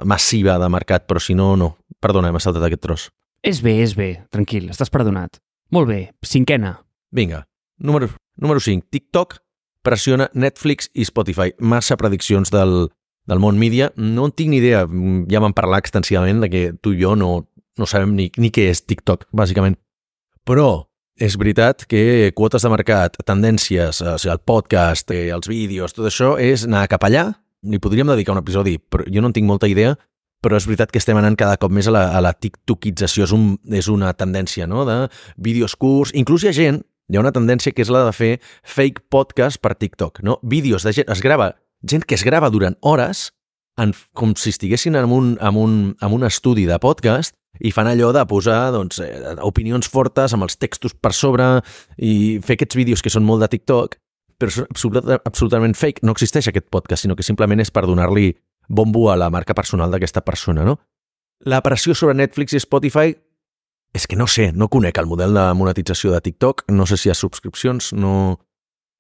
massiva de mercat, però si no, no. Perdona, m'he saltat aquest tros. És bé, és bé. Tranquil, estàs perdonat. Molt bé. Cinquena. Vinga, número, número 5. TikTok pressiona Netflix i Spotify. Massa prediccions del, del món mídia. No en tinc ni idea. Ja vam parlar extensivament de que tu i jo no, no sabem ni, ni què és TikTok, bàsicament. Però és veritat que quotes de mercat, tendències, o sigui, el podcast, eh, els vídeos, tot això és anar cap allà. Li podríem dedicar un episodi, però jo no en tinc molta idea, però és veritat que estem anant cada cop més a la, a la tiktokització, és, un, és una tendència, no?, de vídeos curts. Inclús hi ha gent, hi ha una tendència que és la de fer fake podcast per TikTok, no? Vídeos de gent, es grava, gent que es grava durant hores, en, com si estiguessin en un, en, un, en un estudi de podcast i fan allò de posar doncs, eh, opinions fortes amb els textos per sobre i fer aquests vídeos que són molt de TikTok, però són absolut, absolutament fake. No existeix aquest podcast, sinó que simplement és per donar-li bombo a la marca personal d'aquesta persona, no? La pressió sobre Netflix i Spotify és que no sé, no conec el model de monetització de TikTok, no sé si hi ha subscripcions, no...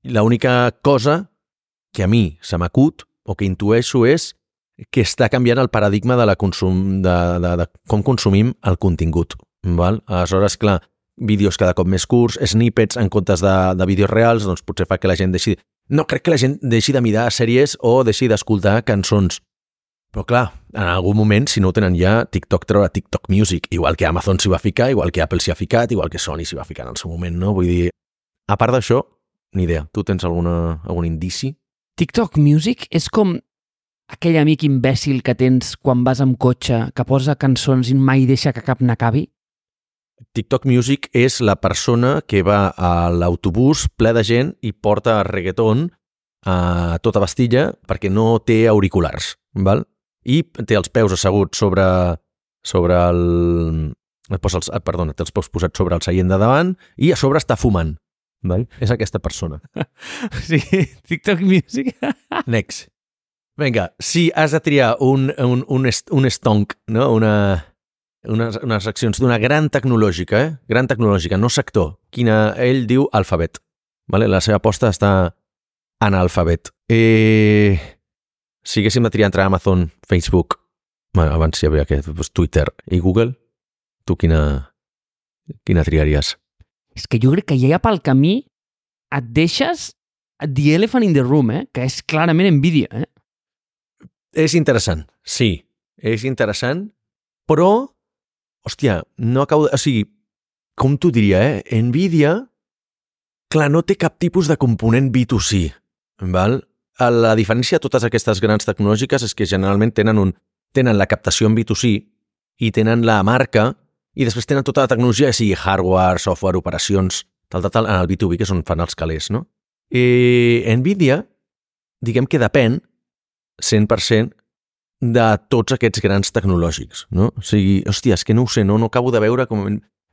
L'única cosa que a mi se m'acut o que intueixo és que està canviant el paradigma de la consum, de, de, de com consumim el contingut. Val? Aleshores, clar, vídeos cada cop més curts, snippets en comptes de, de vídeos reals, doncs potser fa que la gent deixi... No crec que la gent deixi de mirar sèries o deixi d'escoltar cançons. Però clar, en algun moment, si no ho tenen ja, TikTok treurà TikTok Music, igual que Amazon s'hi va ficar, igual que Apple s'hi ha ficat, igual que Sony s'hi va ficar en el seu moment, no? Vull dir, a part d'això, ni idea. Tu tens alguna, algun indici? TikTok Music és com aquell amic imbècil que tens quan vas amb cotxe, que posa cançons i mai deixa que cap n'acabi? TikTok Music és la persona que va a l'autobús ple de gent i porta reggaeton a tota pastilla perquè no té auriculars, val? I té els peus asseguts sobre, sobre el... Posa els, perdona, té els peus posats sobre el seient de davant i a sobre està fumant. Val? És aquesta persona. Sí, TikTok Music. Next. Vinga, si has de triar un, un, un, est, un stonk, no? una, unes, unes accions d'una gran tecnològica, eh? gran tecnològica, no sector, quina ell diu alfabet. Vale? La seva aposta està en alfabet. Eh, si haguéssim de triar entre Amazon, Facebook, bueno, abans hi havia aquest, doncs Twitter i Google, tu quina, quina triaries? És que jo crec que ja pel camí et deixes The Elephant in the Room, eh? que és clarament Nvidia. Eh? És interessant, sí, és interessant, però, hòstia, no acabo de... O sigui, com t'ho diria, eh? Nvidia, clar, no té cap tipus de component B2C, val? La diferència de totes aquestes grans tecnològiques és que generalment tenen, un, tenen la captació en B2C i tenen la marca i després tenen tota la tecnologia, sigui hardware, software, operacions, tal, tal, tal, en el B2B, que és on fan els calés, no? I Nvidia, diguem que depèn 100% de tots aquests grans tecnològics, no? O sigui, hòstia, és que no ho sé, no, no acabo de veure com...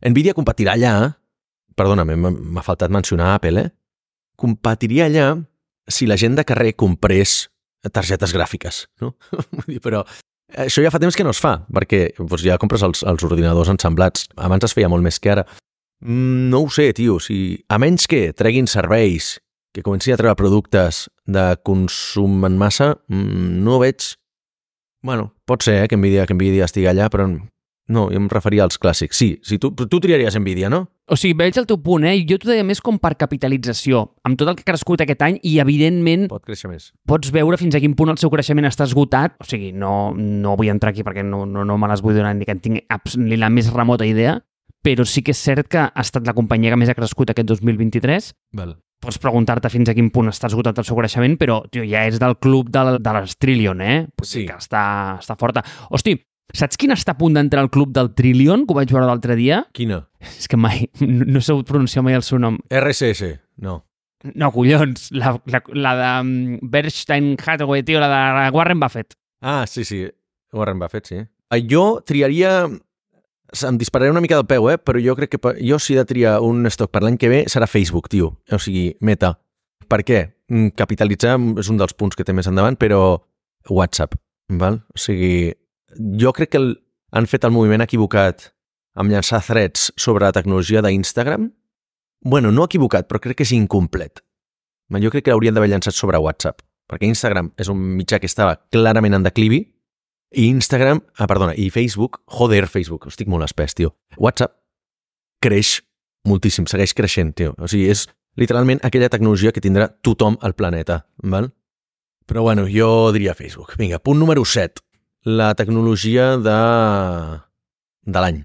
Nvidia competirà allà, perdona'm, m'ha m'ha faltat mencionar Apple, eh? Competiria allà si la gent de carrer comprés targetes gràfiques, no? Però Això ja fa temps que no es fa, perquè doncs, ja compres els, els ordinadors ensemblats. Abans es feia molt més que ara. Mm, no ho sé, tio. Si, a menys que treguin serveis, que comencin a treure productes de consum en massa, mm, no veig... Bueno, pot ser eh, que Nvidia, que Nvidia estigui allà, però no, jo em referia als clàssics. Sí, si tu, tu triaries Nvidia, no? O sigui, veig el teu punt, eh? Jo t'ho deia més com per capitalització, amb tot el que ha crescut aquest any i, evidentment, Pot créixer més. pots veure fins a quin punt el seu creixement està esgotat. O sigui, no, no vull entrar aquí perquè no, no, no me les vull donar ni que en tinc ni la més remota idea, però sí que és cert que ha estat la companyia que més ha crescut aquest 2023. Val. Pots preguntar-te fins a quin punt està esgotat el seu creixement, però tio, ja és del club de, de les Trillion, eh? Vull Sí. que està, està forta. Hosti, saps quin està a punt d'entrar al club del Trillion, que ho vaig veure l'altre dia? Quina? És que mai, no, no sabut pronunciar mai el seu nom. RSS, no. No, collons, la, la, la de um, Bernstein Hathaway, tio, la de Warren Buffett. Ah, sí, sí. Warren Buffett, sí. Eh, Jo triaria... Em dispararé una mica del peu, eh? Però jo crec que jo si he de triar un stock per l'any que ve serà Facebook, tio. O sigui, Meta. Per què? Mm, Capitalitzar és un dels punts que té més endavant, però WhatsApp, val? O sigui, jo crec que el, han fet el moviment equivocat amb llançar threads sobre la tecnologia d'Instagram. Bueno, no equivocat, però crec que és incomplet. Jo crec que l'haurien d'haver llançat sobre WhatsApp, perquè Instagram és un mitjà que estava clarament en declivi, i Instagram, ah, perdona, i Facebook, joder, Facebook, estic molt espès, tio. WhatsApp creix moltíssim, segueix creixent, tio. O sigui, és literalment aquella tecnologia que tindrà tothom al planeta, val? Però bueno, jo diria Facebook. Vinga, punt número 7. La tecnologia de, de l'any.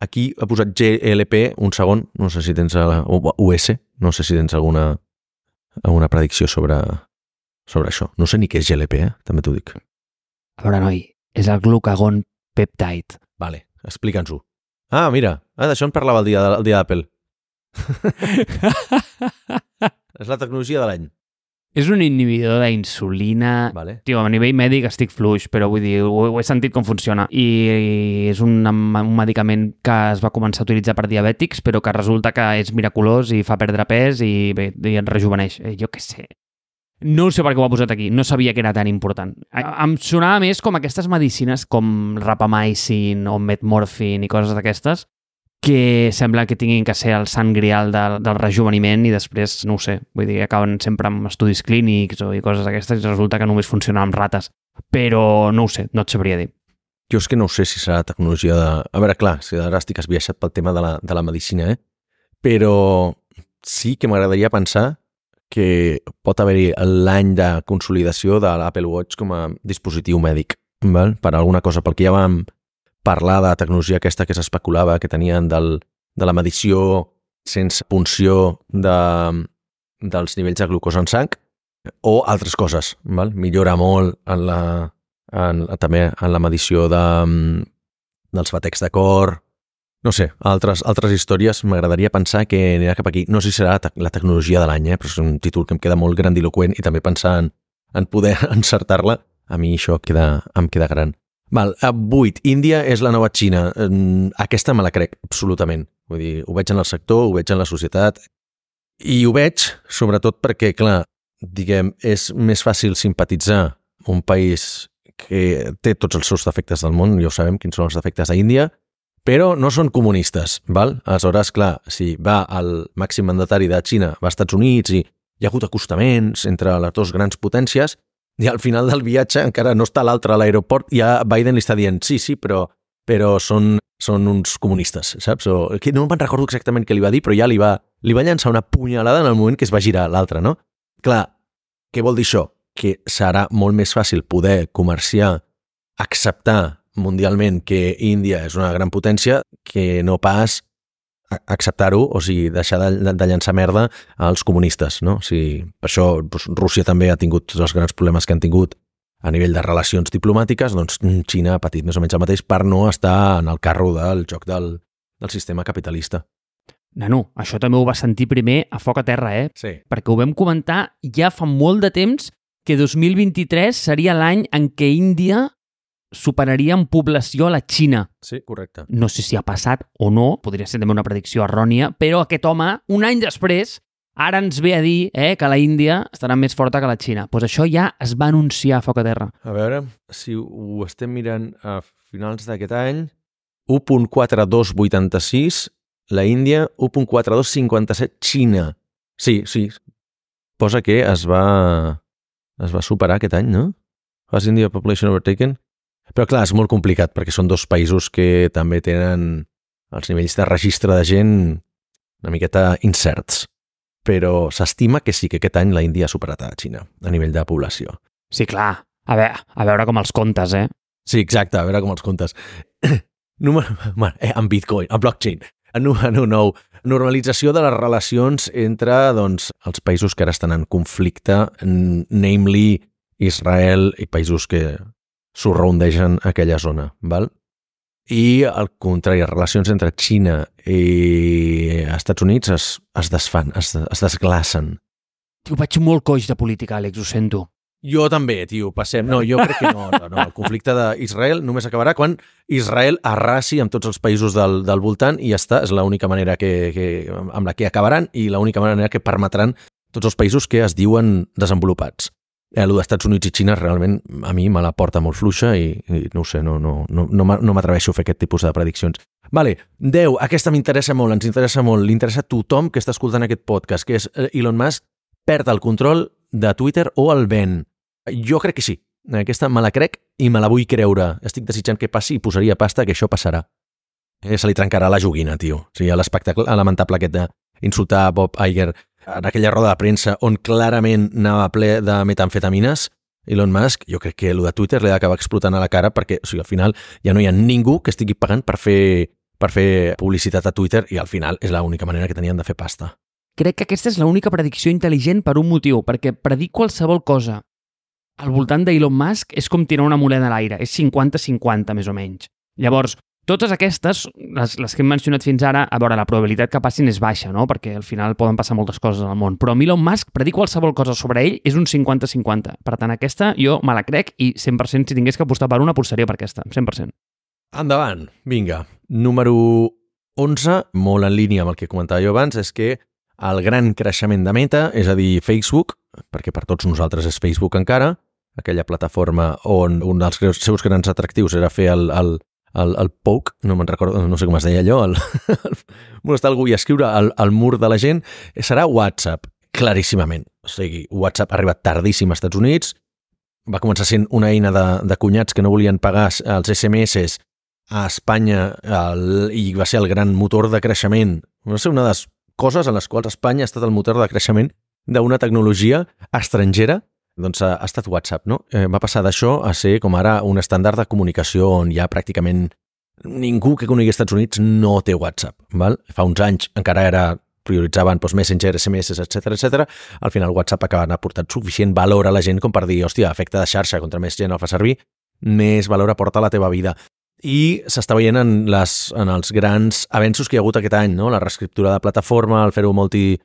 Aquí ha posat GLP, un segon, no sé si tens la, US, no sé si tens alguna, alguna predicció sobre, sobre això. No sé ni què és GLP, eh? també t'ho dic. A veure, noi, és el glucagon peptide. Vale, explica'ns-ho. Ah, mira, ah, d'això en parlava el dia, el dia d'Apple. És la tecnologia de l'any. és un inhibidor d'insulina... Vale. Tio, a nivell mèdic estic fluix, però vull dir, ho, ho he sentit com funciona. I és un, un medicament que es va començar a utilitzar per diabètics, però que resulta que és miraculós i fa perdre pes i, bé, i et rejuveneix. Eh, Jo què sé. No sé per què ho ha posat aquí, no sabia que era tan important. Em sonava més com aquestes medicines com rapamycin o metmorfin i coses d'aquestes que sembla que tinguin que ser el sant grial del, del rejuveniment i després, no ho sé, vull dir, acaben sempre amb estudis clínics o i coses d'aquestes i resulta que només funciona amb rates. Però no ho sé, no et sabria dir. Jo és que no sé si serà tecnologia de... A veure, clar, si ara estic esbiaixat pel tema de la, de la medicina, eh? Però sí que m'agradaria pensar que pot haver-hi l'any de consolidació de l'Apple Watch com a dispositiu mèdic, val? per alguna cosa, pel que ja vam parlar de tecnologia aquesta que s'especulava, que tenien del, de la medició sense punció de, dels nivells de glucosa en sang, o altres coses, val? millora molt en la, en, també en la medició de, mm, dels batecs de cor, no sé, altres, altres històries, m'agradaria pensar que anirà cap aquí. No sé si serà la, tec- la tecnologia de l'any, eh? però és un títol que em queda molt grandiloquent i també pensar en, en poder encertar-la, a mi això queda, em queda gran. Val, a 8. Índia és la nova Xina. Aquesta me la crec, absolutament. Vull dir, ho veig en el sector, ho veig en la societat, i ho veig sobretot perquè, clar, diguem, és més fàcil simpatitzar un país que té tots els seus defectes del món, ja ho sabem quins són els defectes d'Índia, però no són comunistes, val? Aleshores, clar, si va el màxim mandatari de Xina, va als Estats Units i hi ha hagut acostaments entre les dues grans potències, i al final del viatge encara no està l'altre a l'aeroport, ja Biden li està dient sí, sí, però, però són, són uns comunistes, saps? O, que no me'n recordo exactament què li va dir, però ja li va, li va llançar una punyalada en el moment que es va girar l'altre, no? Clar, què vol dir això? Que serà molt més fàcil poder comerciar, acceptar mundialment que Índia és una gran potència que no pas acceptar-ho, o sigui, deixar de, de, de llançar merda als comunistes, no? O sigui, per això doncs, Rússia també ha tingut tots els grans problemes que han tingut a nivell de relacions diplomàtiques, doncs Xina ha patit més o menys el mateix per no estar en el carro del joc del, del sistema capitalista. Nano, això també ho va sentir primer a foc a terra, eh? Sí. Perquè ho vam comentar ja fa molt de temps que 2023 seria l'any en què Índia superaria en població a la Xina. Sí, correcte. No sé si ha passat o no, podria ser també una predicció errònia, però aquest home, un any després, ara ens ve a dir eh, que la Índia estarà més forta que la Xina. Doncs pues això ja es va anunciar a foc a terra. A veure, si ho estem mirant a finals d'aquest any, 1.4286, la Índia, 1.4257, Xina. Sí, sí. Posa que es va, es va superar aquest any, no? Has India Population Overtaken? Però clar, és molt complicat perquè són dos països que també tenen els nivells de registre de gent una miqueta incerts. Però s'estima que sí que aquest any la Índia ha superat a Xina a nivell de població. Sí, clar. A veure, a veure com els comptes, eh? Sí, exacte, a veure com els comptes. Número, bueno, eh, en Bitcoin, en blockchain. Número 9. Normalització de les relacions entre doncs, els països que ara estan en conflicte, namely Israel i països que sorrondegen aquella zona. Val? I al contrari, les relacions entre Xina i Estats Units es, es desfan, es, es desglacen. Tio, vaig molt coix de política, Àlex, ho sento. Jo també, tio, passem. No, jo crec que no, no, no. El conflicte d'Israel només acabarà quan Israel arrasi amb tots els països del, del voltant i ja està. És l'única manera que, que, amb la que acabaran i l'única manera que permetran tots els països que es diuen desenvolupats. Eh, el d'Estats Units i Xina realment a mi me la porta molt fluixa i, i no ho sé, no, no, no, no m'atreveixo a fer aquest tipus de prediccions. Vale, 10, aquesta m'interessa molt, ens interessa molt, li interessa a tothom que està escoltant aquest podcast, que és eh, Elon Musk perd el control de Twitter o el ven. Jo crec que sí. Aquesta me la crec i me la vull creure. Estic desitjant que passi i posaria pasta que això passarà. Eh, se li trencarà la joguina, tio. O sigui, l'espectacle lamentable aquest d'insultar Bob Iger en aquella roda de premsa on clarament anava ple de metamfetamines, Elon Musk, jo crec que el de Twitter li ha explotant a la cara perquè o sigui, al final ja no hi ha ningú que estigui pagant per fer, per fer publicitat a Twitter i al final és l'única manera que tenien de fer pasta. Crec que aquesta és l'única predicció intel·ligent per un motiu, perquè predir qualsevol cosa al voltant d'Elon Musk és com tirar una moneda a l'aire, és 50-50 més o menys. Llavors, totes aquestes, les, les que hem mencionat fins ara, a veure, la probabilitat que passin és baixa, no? perquè al final poden passar moltes coses al món, però Elon Musk, predir qualsevol cosa sobre ell és un 50-50. Per tant, aquesta jo me la crec i 100% si tingués que apostar per una, apostaria per aquesta, 100%. Endavant, vinga. Número 11, molt en línia amb el que comentava jo abans, és que el gran creixement de Meta, és a dir, Facebook, perquè per tots nosaltres és Facebook encara, aquella plataforma on un dels seus grans atractius era fer el, el, el, el poke, no me'n recordo, no sé com es deia allò, el, el, molestar algú i escriure al, al mur de la gent, serà WhatsApp, claríssimament. O sigui, WhatsApp ha arribat tardíssim als Estats Units, va començar sent una eina de, de cunyats que no volien pagar els SMS a Espanya el, i va ser el gran motor de creixement. Va ser una de les coses en les quals Espanya ha estat el motor de creixement d'una tecnologia estrangera doncs ha, ha estat WhatsApp, no? Eh, va passar d'això a ser com ara un estàndard de comunicació on ja pràcticament ningú que conegui Estats Units no té WhatsApp, val? Fa uns anys encara era prioritzaven doncs, Messenger, SMS, etc etc. Al final WhatsApp acaba aportant suficient valor a la gent com per dir, hòstia, efecte de xarxa, contra més gent el fa servir, més valor aporta a la teva vida. I s'està veient en, les, en els grans avenços que hi ha hagut aquest any, no? la reescriptura de plataforma, el fer-ho multi,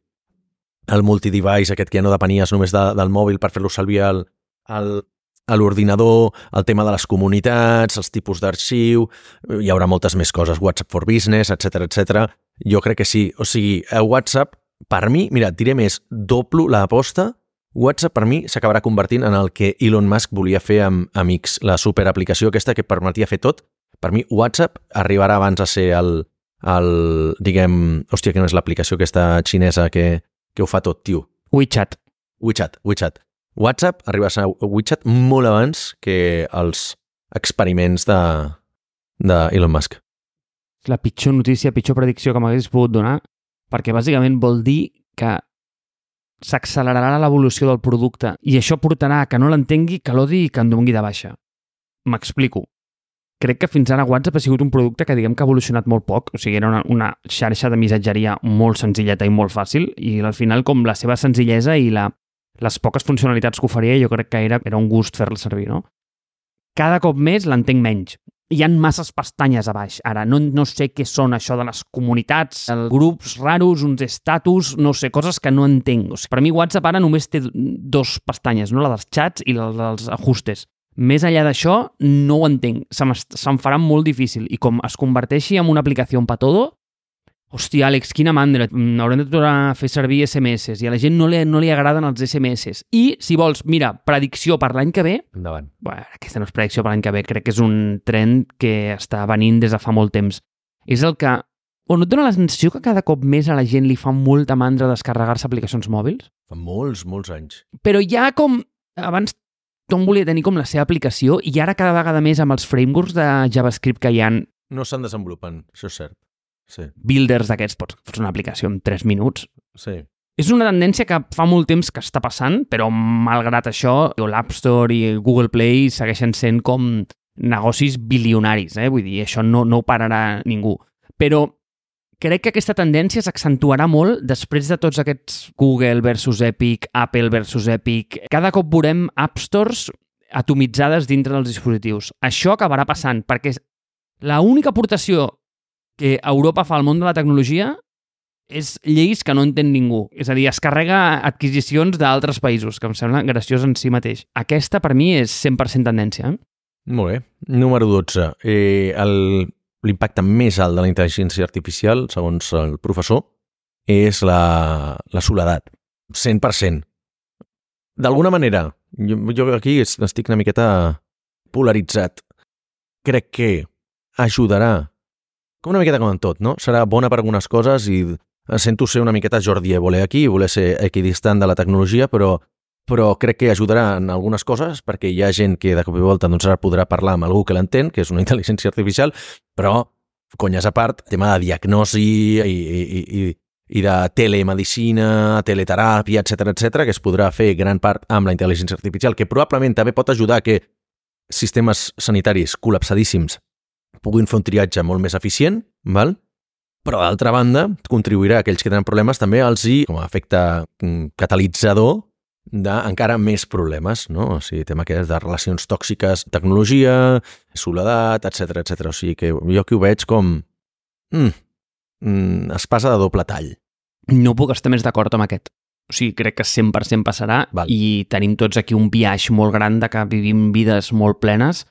el multidevice aquest que ja no depenies només de, del mòbil per fer-lo servir al, al, a l'ordinador, el tema de les comunitats, els tipus d'arxiu, hi haurà moltes més coses, WhatsApp for Business, etc etc. Jo crec que sí. O sigui, WhatsApp, per mi, mira, et diré més, doblo l'aposta, WhatsApp per mi s'acabarà convertint en el que Elon Musk volia fer amb Amics, la superaplicació aquesta que permetia fer tot. Per mi, WhatsApp arribarà abans a ser el, el diguem, hòstia, que no és l'aplicació aquesta xinesa que, que ho fa tot, tio. WeChat. WeChat, WeChat. WhatsApp arriba a ser WeChat molt abans que els experiments de, de Elon Musk. La pitjor notícia, pitjor predicció que m'hagués pogut donar, perquè bàsicament vol dir que s'accelerarà l'evolució del producte i això portarà a que no l'entengui, que l'odi i que en dongui de baixa. M'explico crec que fins ara WhatsApp ha sigut un producte que diguem que ha evolucionat molt poc, o sigui, era una, una xarxa de missatgeria molt senzilleta i molt fàcil i al final com la seva senzillesa i la, les poques funcionalitats que oferia jo crec que era, era un gust fer-la servir, no? Cada cop més l'entenc menys. Hi han masses pestanyes a baix. Ara, no, no sé què són això de les comunitats, els grups raros, uns estatus, no sé, coses que no entenc. O sigui, per mi WhatsApp ara només té dos pestanyes, no? la dels xats i la dels ajustes. Més enllà d'això, no ho entenc. Se'm, se'm farà molt difícil. I com es converteixi en una aplicació per todo, hòstia, Àlex, quina mandra, mm, haurem de tornar a fer servir SMS i a la gent no li, no li agraden els SMS. I, si vols, mira, predicció per l'any que ve, Endavant. bueno, aquesta no és predicció per l'any que ve, crec que és un trend que està venint des de fa molt temps. És el que... O no et dona la sensació que cada cop més a la gent li fa molta mandra descarregar-se aplicacions mòbils? Fa molts, molts anys. Però ja com... Abans tothom volia tenir com la seva aplicació i ara cada vegada més amb els frameworks de JavaScript que hi han No estan desenvolupant, això és cert. Sí, builders d'aquests, pots fer una aplicació en 3 minuts. sí. És una tendència que fa molt temps que està passant, però malgrat això, l'App Store i Google Play segueixen sent com negocis bilionaris, eh? vull dir, això no, no ho pararà ningú. Però crec que aquesta tendència s'accentuarà molt després de tots aquests Google versus Epic, Apple versus Epic. Cada cop veurem App Stores atomitzades dintre dels dispositius. Això acabarà passant, perquè la única aportació que Europa fa al món de la tecnologia és lleis que no entén ningú. És a dir, es carrega adquisicions d'altres països, que em sembla graciós en si mateix. Aquesta, per mi, és 100% tendència. Eh? Molt bé. Número 12. Eh, el- L'impacte més alt de la intel·ligència artificial, segons el professor, és la, la soledat. 100%. D'alguna manera, jo, jo aquí es- estic una miqueta polaritzat. Crec que ajudarà, com una miqueta com en tot, no? Serà bona per algunes coses i sento ser una miqueta Jordi Évole aquí, voler ser equidistant de la tecnologia, però però crec que ajudarà en algunes coses perquè hi ha gent que de cop i volta doncs, ara podrà parlar amb algú que l'entén, que és una intel·ligència artificial, però, conyes a part, tema de diagnosi i, i, i, i de telemedicina, teleteràpia, etc etc que es podrà fer gran part amb la intel·ligència artificial, que probablement també pot ajudar que sistemes sanitaris col·lapsadíssims puguin fer un triatge molt més eficient, val? però d'altra banda contribuirà a aquells que tenen problemes també els hi, com a efecte mm, catalitzador d'encara més problemes, no? O sigui, tema aquest de relacions tòxiques, tecnologia, soledat, etc etc. O sigui que jo aquí ho veig com... Mm, mm, espasa de doble tall. No puc estar més d'acord amb aquest. O sigui, crec que 100% passarà Val. i tenim tots aquí un viatge molt gran de que vivim vides molt plenes,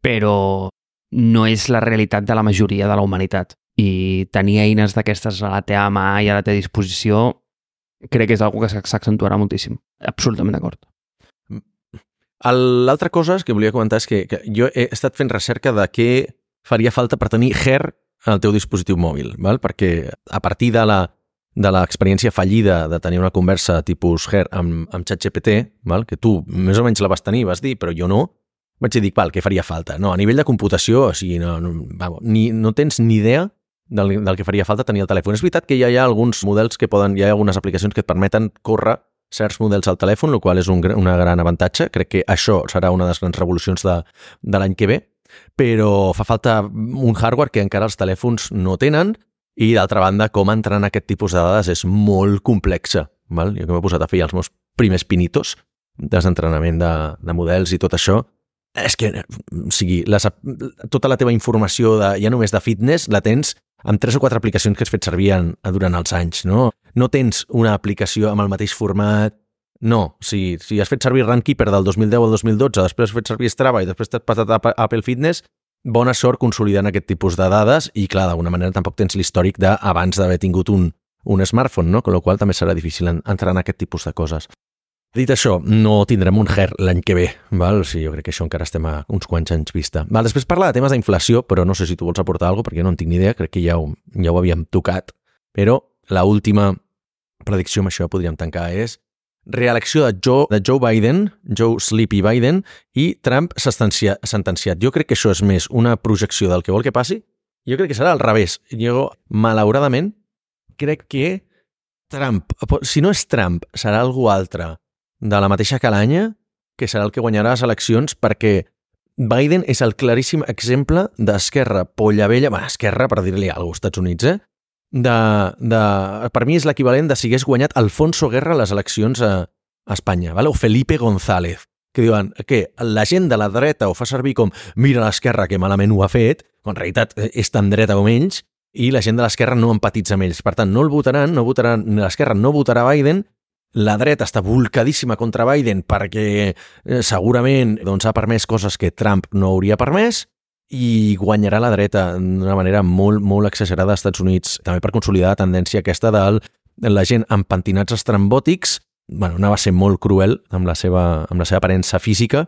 però no és la realitat de la majoria de la humanitat. I tenir eines d'aquestes a la teva mà i a la teva disposició crec que és una que s'accentuarà moltíssim. Absolutament d'acord. El- L'altra cosa que volia comentar és que, que jo he estat fent recerca de què faria falta per tenir Her al teu dispositiu mòbil, val? perquè a partir de la de l'experiència fallida de tenir una conversa tipus Her amb, amb ChatGPT, val? que tu més o menys la vas tenir, vas dir, però jo no, vaig dir, val, què faria falta? No, a nivell de computació, o sigui, no, no, vamos, ni, no tens ni idea del, del que faria falta tenir el telèfon. És veritat que ja hi ha alguns models que poden, hi ha algunes aplicacions que et permeten córrer certs models al telèfon, el qual és un, una gran avantatge. Crec que això serà una de les grans revolucions de, de l'any que ve, però fa falta un hardware que encara els telèfons no tenen i, d'altra banda, com entrar en aquest tipus de dades és molt complexa. Val? Jo que m'he posat a fer els meus primers pinitos desentrenament de, de models i tot això, és que, o sigui, les, tota la teva informació de, ja només de fitness la tens amb tres o quatre aplicacions que has fet servir en, durant els anys, no? No tens una aplicació amb el mateix format, no. Si, si has fet servir Runkeeper del 2010 al 2012, després has fet servir Strava i després t'has passat a Apple- Fitness, bona sort consolidant aquest tipus de dades i, clar, d'alguna manera tampoc tens l'històric d'abans d'haver tingut un, un smartphone, no? Con la qual també serà difícil en- entrar en aquest tipus de coses. Dit això, no tindrem un HER l'any que ve, val? O sigui, jo crec que això encara estem a uns quants anys vista. Val, després parla de temes d'inflació, però no sé si tu vols aportar alguna perquè no en tinc ni idea, crec que ja ho, ja ho havíem tocat. Però la última predicció amb això podríem tancar és reelecció de Joe, de Joe Biden, Joe Sleepy Biden, i Trump sentencia- sentenciat. Jo crec que això és més una projecció del que vol que passi. Jo crec que serà al revés. Jo, malauradament, crec que Trump, si no és Trump, serà algú altre de la mateixa calanya que serà el que guanyarà les eleccions perquè Biden és el claríssim exemple d'esquerra polla vella, bueno, esquerra per dir-li alguna cosa als Estats Units, eh? De, de, per mi és l'equivalent de si hagués guanyat Alfonso Guerra a les eleccions a, a Espanya, vale? o Felipe González, que diuen que la gent de la dreta ho fa servir com mira l'esquerra que malament ho ha fet, quan en realitat és tan dreta com ells, i la gent de l'esquerra no empatitza amb ells. Per tant, no el votaran, no votaran, l'esquerra no votarà Biden, la dreta està volcadíssima contra Biden perquè eh, segurament doncs, ha permès coses que Trump no hauria permès i guanyarà la dreta d'una manera molt, molt exagerada als Estats Units, també per consolidar la tendència aquesta de la gent amb pentinats estrambòtics, bueno, anava a ser molt cruel amb la seva, amb la seva aparença física,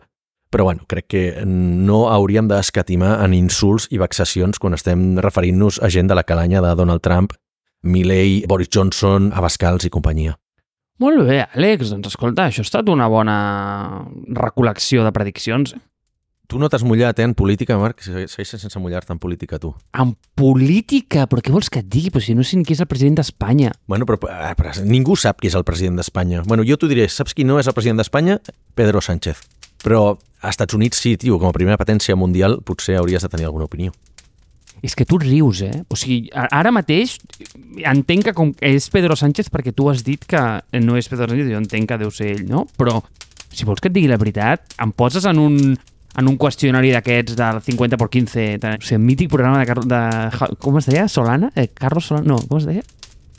però bueno, crec que no hauríem d'escatimar en insults i vexacions quan estem referint-nos a gent de la calanya de Donald Trump, Milley, Boris Johnson, Abascals i companyia. Molt bé, Àlex. Doncs escolta, això ha estat una bona recol·lecció de prediccions. Tu no t'has mullat, eh, en política, Marc? Segueixes sense mullar-te en política, tu. En política? Però què vols que et digui? Però si no sé qui és el president d'Espanya. Bueno, però, eh, però ningú sap qui és el president d'Espanya. Bueno, jo t'ho diré, saps qui no és el president d'Espanya? Pedro Sánchez. Però als Estats Units sí, tio, com a primera patència mundial potser hauries de tenir alguna opinió. És que tu rius, eh? O sigui, ara mateix entenc que com és Pedro Sánchez perquè tu has dit que no és Pedro Sánchez, jo entenc que deu ser ell, no? Però si vols que et digui la veritat, em poses en un, en un qüestionari d'aquests del 50 por 15, de, o sigui, mític programa de, de com es deia? Solana? Eh, Carlos Solana? No, com es deia?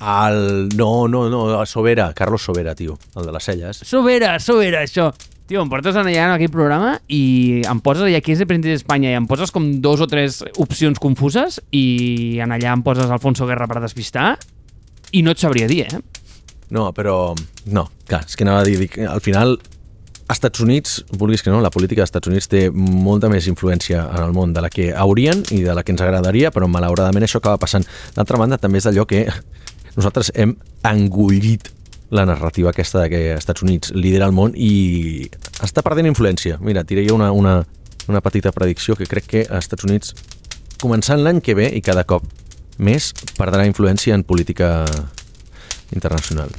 El... No, no, no, Sobera, Carlos Sobera, tio, el de les celles. Sobera, Sobera, això. Tio, em portes allà en aquell programa i em poses allà qui és el president d'Espanya i em poses com dos o tres opcions confuses i en allà em poses Alfonso Guerra per despistar i no et sabria dir, eh? No, però... No, clar, és que anava a dir, dic, al final Estats Units, vulguis que no, la política dels Estats Units té molta més influència en el món de la que haurien i de la que ens agradaria, però malauradament això acaba passant. D'altra banda, també és d'allò que nosaltres hem engullit la narrativa aquesta de que els Estats Units lidera el món i està perdent influència. Mira, diré una, una, una petita predicció que crec que als Estats Units, començant l'any que ve i cada cop més, perdrà influència en política internacional.